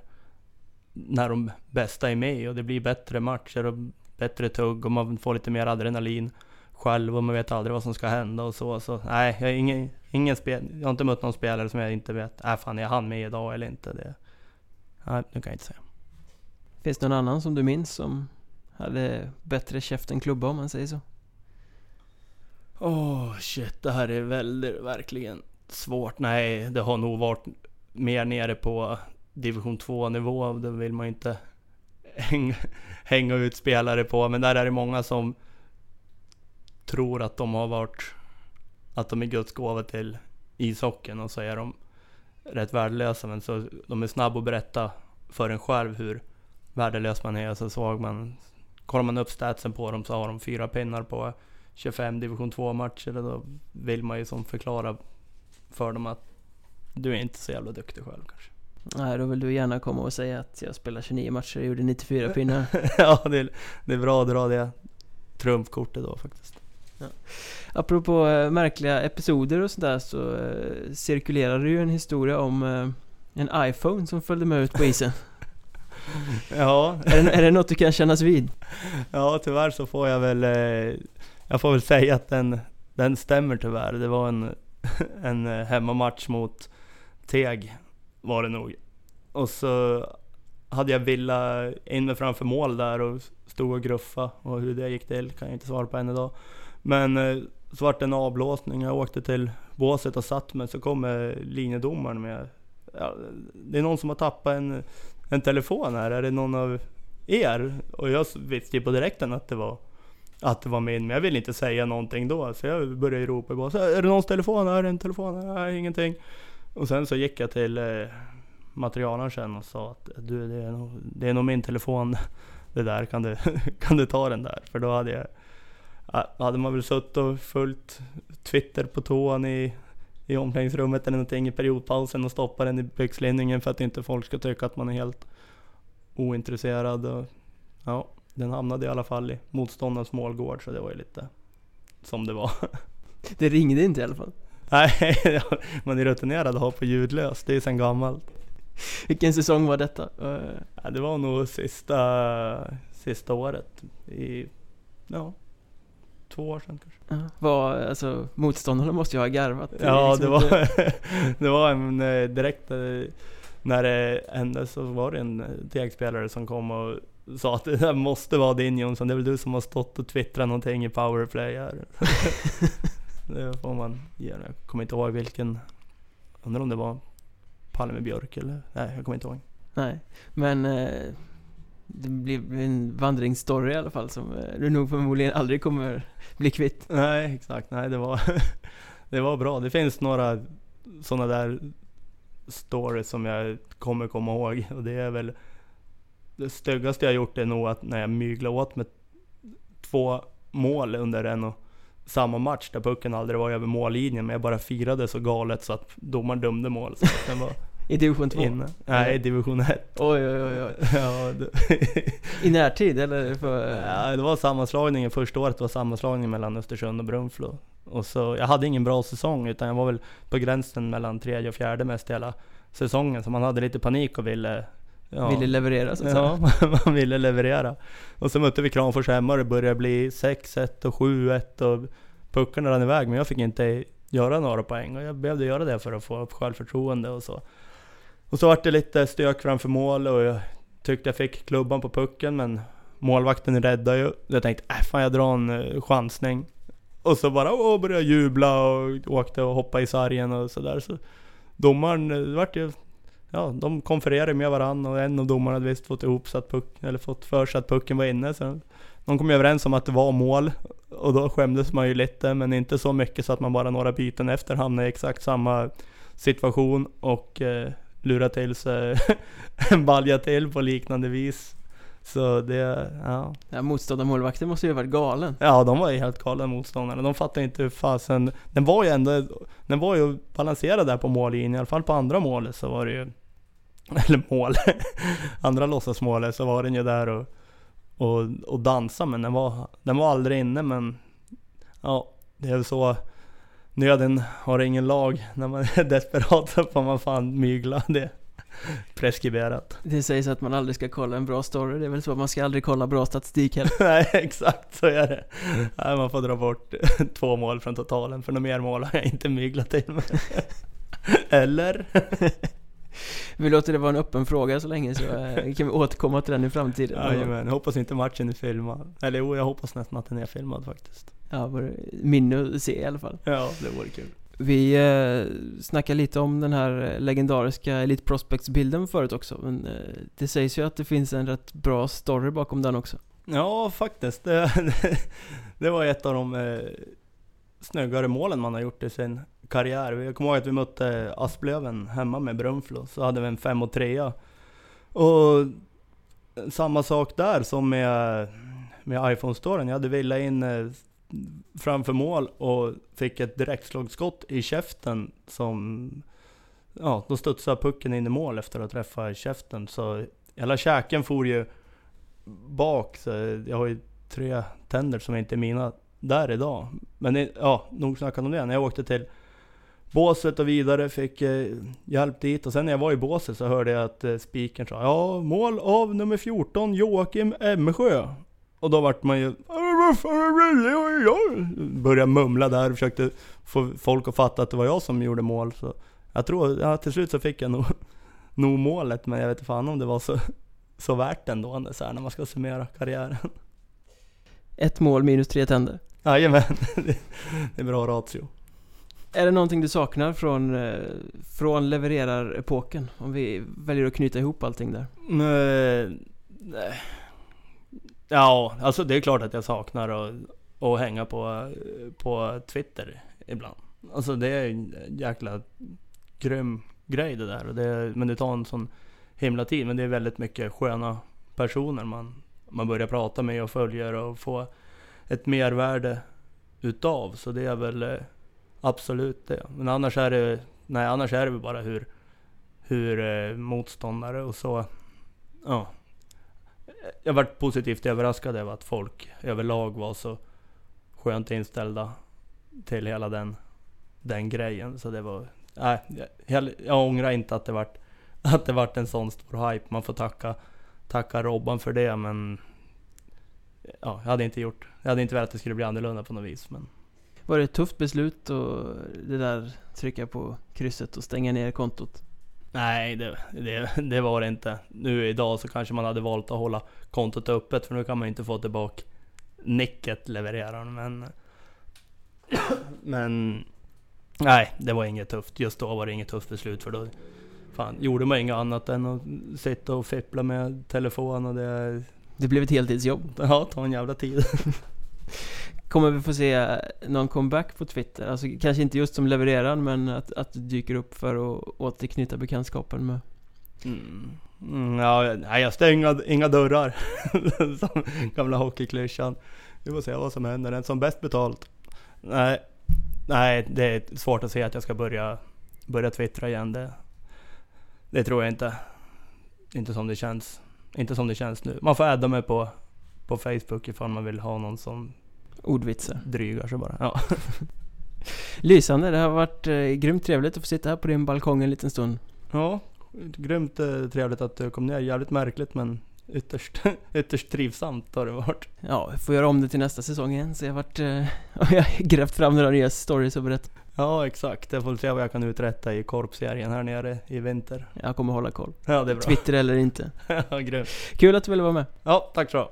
när de bästa är med och det blir bättre matcher och bättre tugg och man får lite mer adrenalin själv och man vet aldrig vad som ska hända och så. Så nej, jag, ingen, ingen spel, jag har inte mött någon spelare som jag inte vet, är äh, fan är han med idag eller inte? Det, nej, det kan jag inte säga. Finns det någon annan som du minns som hade bättre käft än klubba om man säger så? Åh oh, shit, det här är väldigt, verkligen svårt. Nej, det har nog varit mer nere på division 2 nivå. Det vill man ju inte hänga, hänga ut spelare på. Men där är det många som tror att de har varit, att de är Guds gåva till ishockeyn och så är de rätt värdelösa. Men så de är snabba att berätta för en själv hur värdelös man är. Så såg man, kollar man upp statsen på dem så har de fyra pinnar på 25 division 2 matcher. Och då vill man ju som förklara för dem att du är inte så jävla duktig själv kanske. Nej, då vill du gärna komma och säga att jag spelar 29 matcher och gjorde 94 pinnar. <laughs> ja, det är, det är bra att dra det trumfkortet då faktiskt. Ja. Apropå äh, märkliga episoder och sådär så äh, cirkulerar det ju en historia om äh, en iPhone som följde med ut på isen. <laughs> ja. Är det, är det något du kan kännas vid? <laughs> Ja, tyvärr så får jag väl jag får väl säga att den, den stämmer tyvärr. Det var en, <laughs> en eh, hemmamatch mot Teg var det nog. Och så hade jag Villa inne framför mål där och stod och gruffa och hur det gick till kan jag inte svara på än idag. Men eh, så vart det en avblåsning, jag åkte till båset och satt mig, så kommer eh, linjedomaren med ja, Det är någon som har tappat en, en telefon här, är det någon av er? Och jag visste ju på direkten att det var att det var min, men jag ville inte säga någonting då. Så jag började ropa bara, är det någons telefon? Är det en telefon? Nej, ingenting. Och sen så gick jag till eh, materialaren sen och sa att du, det är, nog, det är nog min telefon. <laughs> Det där, kan du, <laughs> kan du ta den där? För då hade jag hade man väl suttit och följt Twitter på toan i, i omklädningsrummet eller någonting i periodpausen och stoppat den i byxlinningen för att inte folk ska tycka att man är helt ointresserad. Och, ja, den hamnade i alla fall i motståndarens målgård så det var ju lite som det var. <laughs> Det ringde inte i alla fall? Nej, <laughs> man är rutinerad att ha på ljudlöst. Det är sen gammalt. Vilken säsong var detta? Ja, det var nog sista, sista året. I, ja, två år sedan kanske. Var, alltså, motståndarna måste ju ha garvat. Ja, liksom det var, <laughs> det var en eh, direkt eh, när det hände så var det en tegspelare eh, som kom och sa att det där måste vara din Jonsson, det är väl du som har stått och twittrat någonting i powerplay här. <laughs> det får man ge Jag kommer inte ihåg vilken, undrar om det var Palme Björk eller, nej jag kommer inte ihåg. Nej, men det blir en vandringsstory i alla fall som eh, du nog förmodligen aldrig kommer bli kvitt. Nej, exakt. Nej, det var, <laughs> det var bra. Det finns några sådana där stories som jag kommer komma ihåg. Och det är väl det styggaste jag gjort är nog att när jag myglade åt med två mål under en och samma match där pucken aldrig var över mållinjen men jag bara firade så galet så att domaren dömde mål. Så den var <laughs> i division 2? Inne. Nej, i division 1. Oj, oj, oj. oj. <laughs> ja, <laughs> I närtid eller? För... Ja, det var sammanslagningen. Första året var sammanslagningen mellan Östersund och Brunflo. Och så, jag hade ingen bra säsong utan jag var väl på gränsen mellan tredje och fjärde mest hela säsongen. Så man hade lite panik och ville Ja. Ville leverera så att. Ja, <laughs> man ville leverera. Och så mötte vi Kramfors hemma och det började bli 6-1 och 7-1 och puckarna rann iväg men jag fick inte göra några poäng och jag behövde göra det för att få upp självförtroende och så. Och så vart det lite stök framför mål och jag tyckte jag fick klubban på pucken men målvakten räddade ju. Jag tänkte, äh fan jag drar en uh, chansning. Och så bara åh, började jag jubla och åkte och hoppade i sargen och sådär. Så domaren, det vart ju ja, de konfererade med varandra och en av domarna hade visst fått ihop så att puck, eller fått för sig att pucken var inne. Så de kom överens om att det var mål och då skämdes man ju lite, men inte så mycket så att man bara några byten efter hamnade i exakt samma situation och eh, lurade till sig <laughs> en balja till på liknande vis. Så det, ja. ja motståndarmålvakten måste ju ha varit galen. Ja, de var ju helt galna motståndarna. De fattade inte hur fasen... Den var ju ändå... Den var ju balanserad där på mållinjen. I alla fall på andra målet så var det ju... <laughs> Eller mål. <laughs> andra låtsasmålet så var den ju där och, och, och dansa men den var, den var aldrig inne men... Ja, det är väl så... Nöden har ingen lag. När man är <laughs> desperat så får man fan mygla. Det, preskriberat. Det sägs att man aldrig ska kolla en bra story, det är väl så, man ska aldrig kolla bra statistik heller. Nej, exakt så är det. Nej, man får dra bort två mål från totalen, för några mer mål har jag inte myglat till med. Eller? Vi låter det vara en öppen fråga så länge så eh, kan vi återkomma till den i framtiden. Jajamän, jag hoppas inte matchen är filmad. Eller jo, jag hoppas nästan att den är filmad faktiskt. Ja, minne att se i alla fall. Ja, det vore kul. Vi eh, snackade lite om den här legendariska Elite Prospects-bilden förut också, men eh, det sägs ju att det finns en rätt bra story bakom den också. Ja, faktiskt. Det, <laughs> det var ett av de eh, snyggare målen man har gjort i sin karriär. Jag kommer ihåg att vi mötte Asplöven hemma med Brunflo, så hade vi en 5 och 3 Och samma sak där som med, med iPhone-storyn. Jag hade velat in eh, framför mål och fick ett direktslagskott i käften som... Ja, då studsade pucken in i mål efter att träffa käften. Så hela käken for ju bak. Så jag har ju tre tänder som inte är mina där idag. Men ja, nog snackat om det. När jag åkte till båset och vidare, fick eh, hjälp dit. Och sen när jag var i båset så hörde jag att eh, spiken sa Ja, mål av nummer 14, Joakim Emsjö. Och då vart man ju Började mumla där och försökte få folk att fatta att det var jag som gjorde mål. Så jag tror, ja, till slut så fick jag nog, <laughs> nog målet, men jag vet inte fan om det var så, <laughs> så värt ändå så här, när man ska summera karriären. Ett mål minus tre tänder? Jajamän, <laughs> det är bra ratio. Är det någonting du saknar från, eh, från levererar-epoken? Om vi väljer att knyta ihop allting där? Mm, eh, nej, Ja, alltså det är klart att jag saknar att, att hänga på, på Twitter ibland. Alltså det är en jäkla grym grej det där. Och det, men det tar en sån himla tid. Men det är väldigt mycket sköna personer man, man börjar prata med och följer och få ett mervärde utav. Så det är väl eh, absolut det. Men annars är det, nej annars är det väl bara hur, hur eh, motståndare och så, ja jag varit positivt överraskad över att folk överlag var så skönt inställda till hela den, den grejen. Så det var, nej, jag, jag ångrar inte att det vart, <laughs> att det vart en sån stor hype. Man får tacka, tacka Robban för det, men ja, jag hade inte gjort, jag hade inte velat att det skulle bli annorlunda på något vis. Men. Var det ett tufft beslut och det där trycka på krysset och stänga ner kontot? Nej, det, det, det, var det inte. Nu idag så kanske man hade valt att hålla kontot öppet för nu kan man inte få tillbaka nicket levererar men... <coughs> Men... Nej, det var inget tufft. Just då var det inget tufft beslut för då... Fan, gjorde man inget annat än att sitta och fippla med telefon och det... Det blev ett heltidsjobb. Ja, ta en jävla tid. <laughs> Kommer vi få se någon comeback på Twitter? Alltså kanske inte just som levererar men att, att du dyker upp för att återknyta bekantskapen med mm. Mm, ja, nej, jag stänger inga dörrar. <laughs> som gamla hockeyklyschan. Vi får se vad som händer. Den som bäst betalt. Nej, nej, det är svårt att se att jag ska börja, börja twittra igen. Det, det tror jag inte. Inte som det känns. Inte som det känns nu. Man får adda mig på, på Facebook ifall man vill ha någon som Ordvitsar. Drygar sig bara. Ja. <laughs> Lysande, det har varit eh, grymt trevligt att få sitta här på din balkong en liten stund. Ja, grymt eh, trevligt att du kom ner. Jävligt märkligt men ytterst, <laughs> ytterst trivsamt har det varit. Ja, jag får göra om det till nästa säsong igen. Så jag har varit, eh, <laughs> jag har grävt fram några nya stories och berättat. Ja, exakt. Jag får se vad jag kan uträtta i korpserien här nere i vinter. Jag kommer hålla koll. Ja, det är bra. Twitter eller inte. ja, grymt. Kul att du ville vara med. Ja, tack så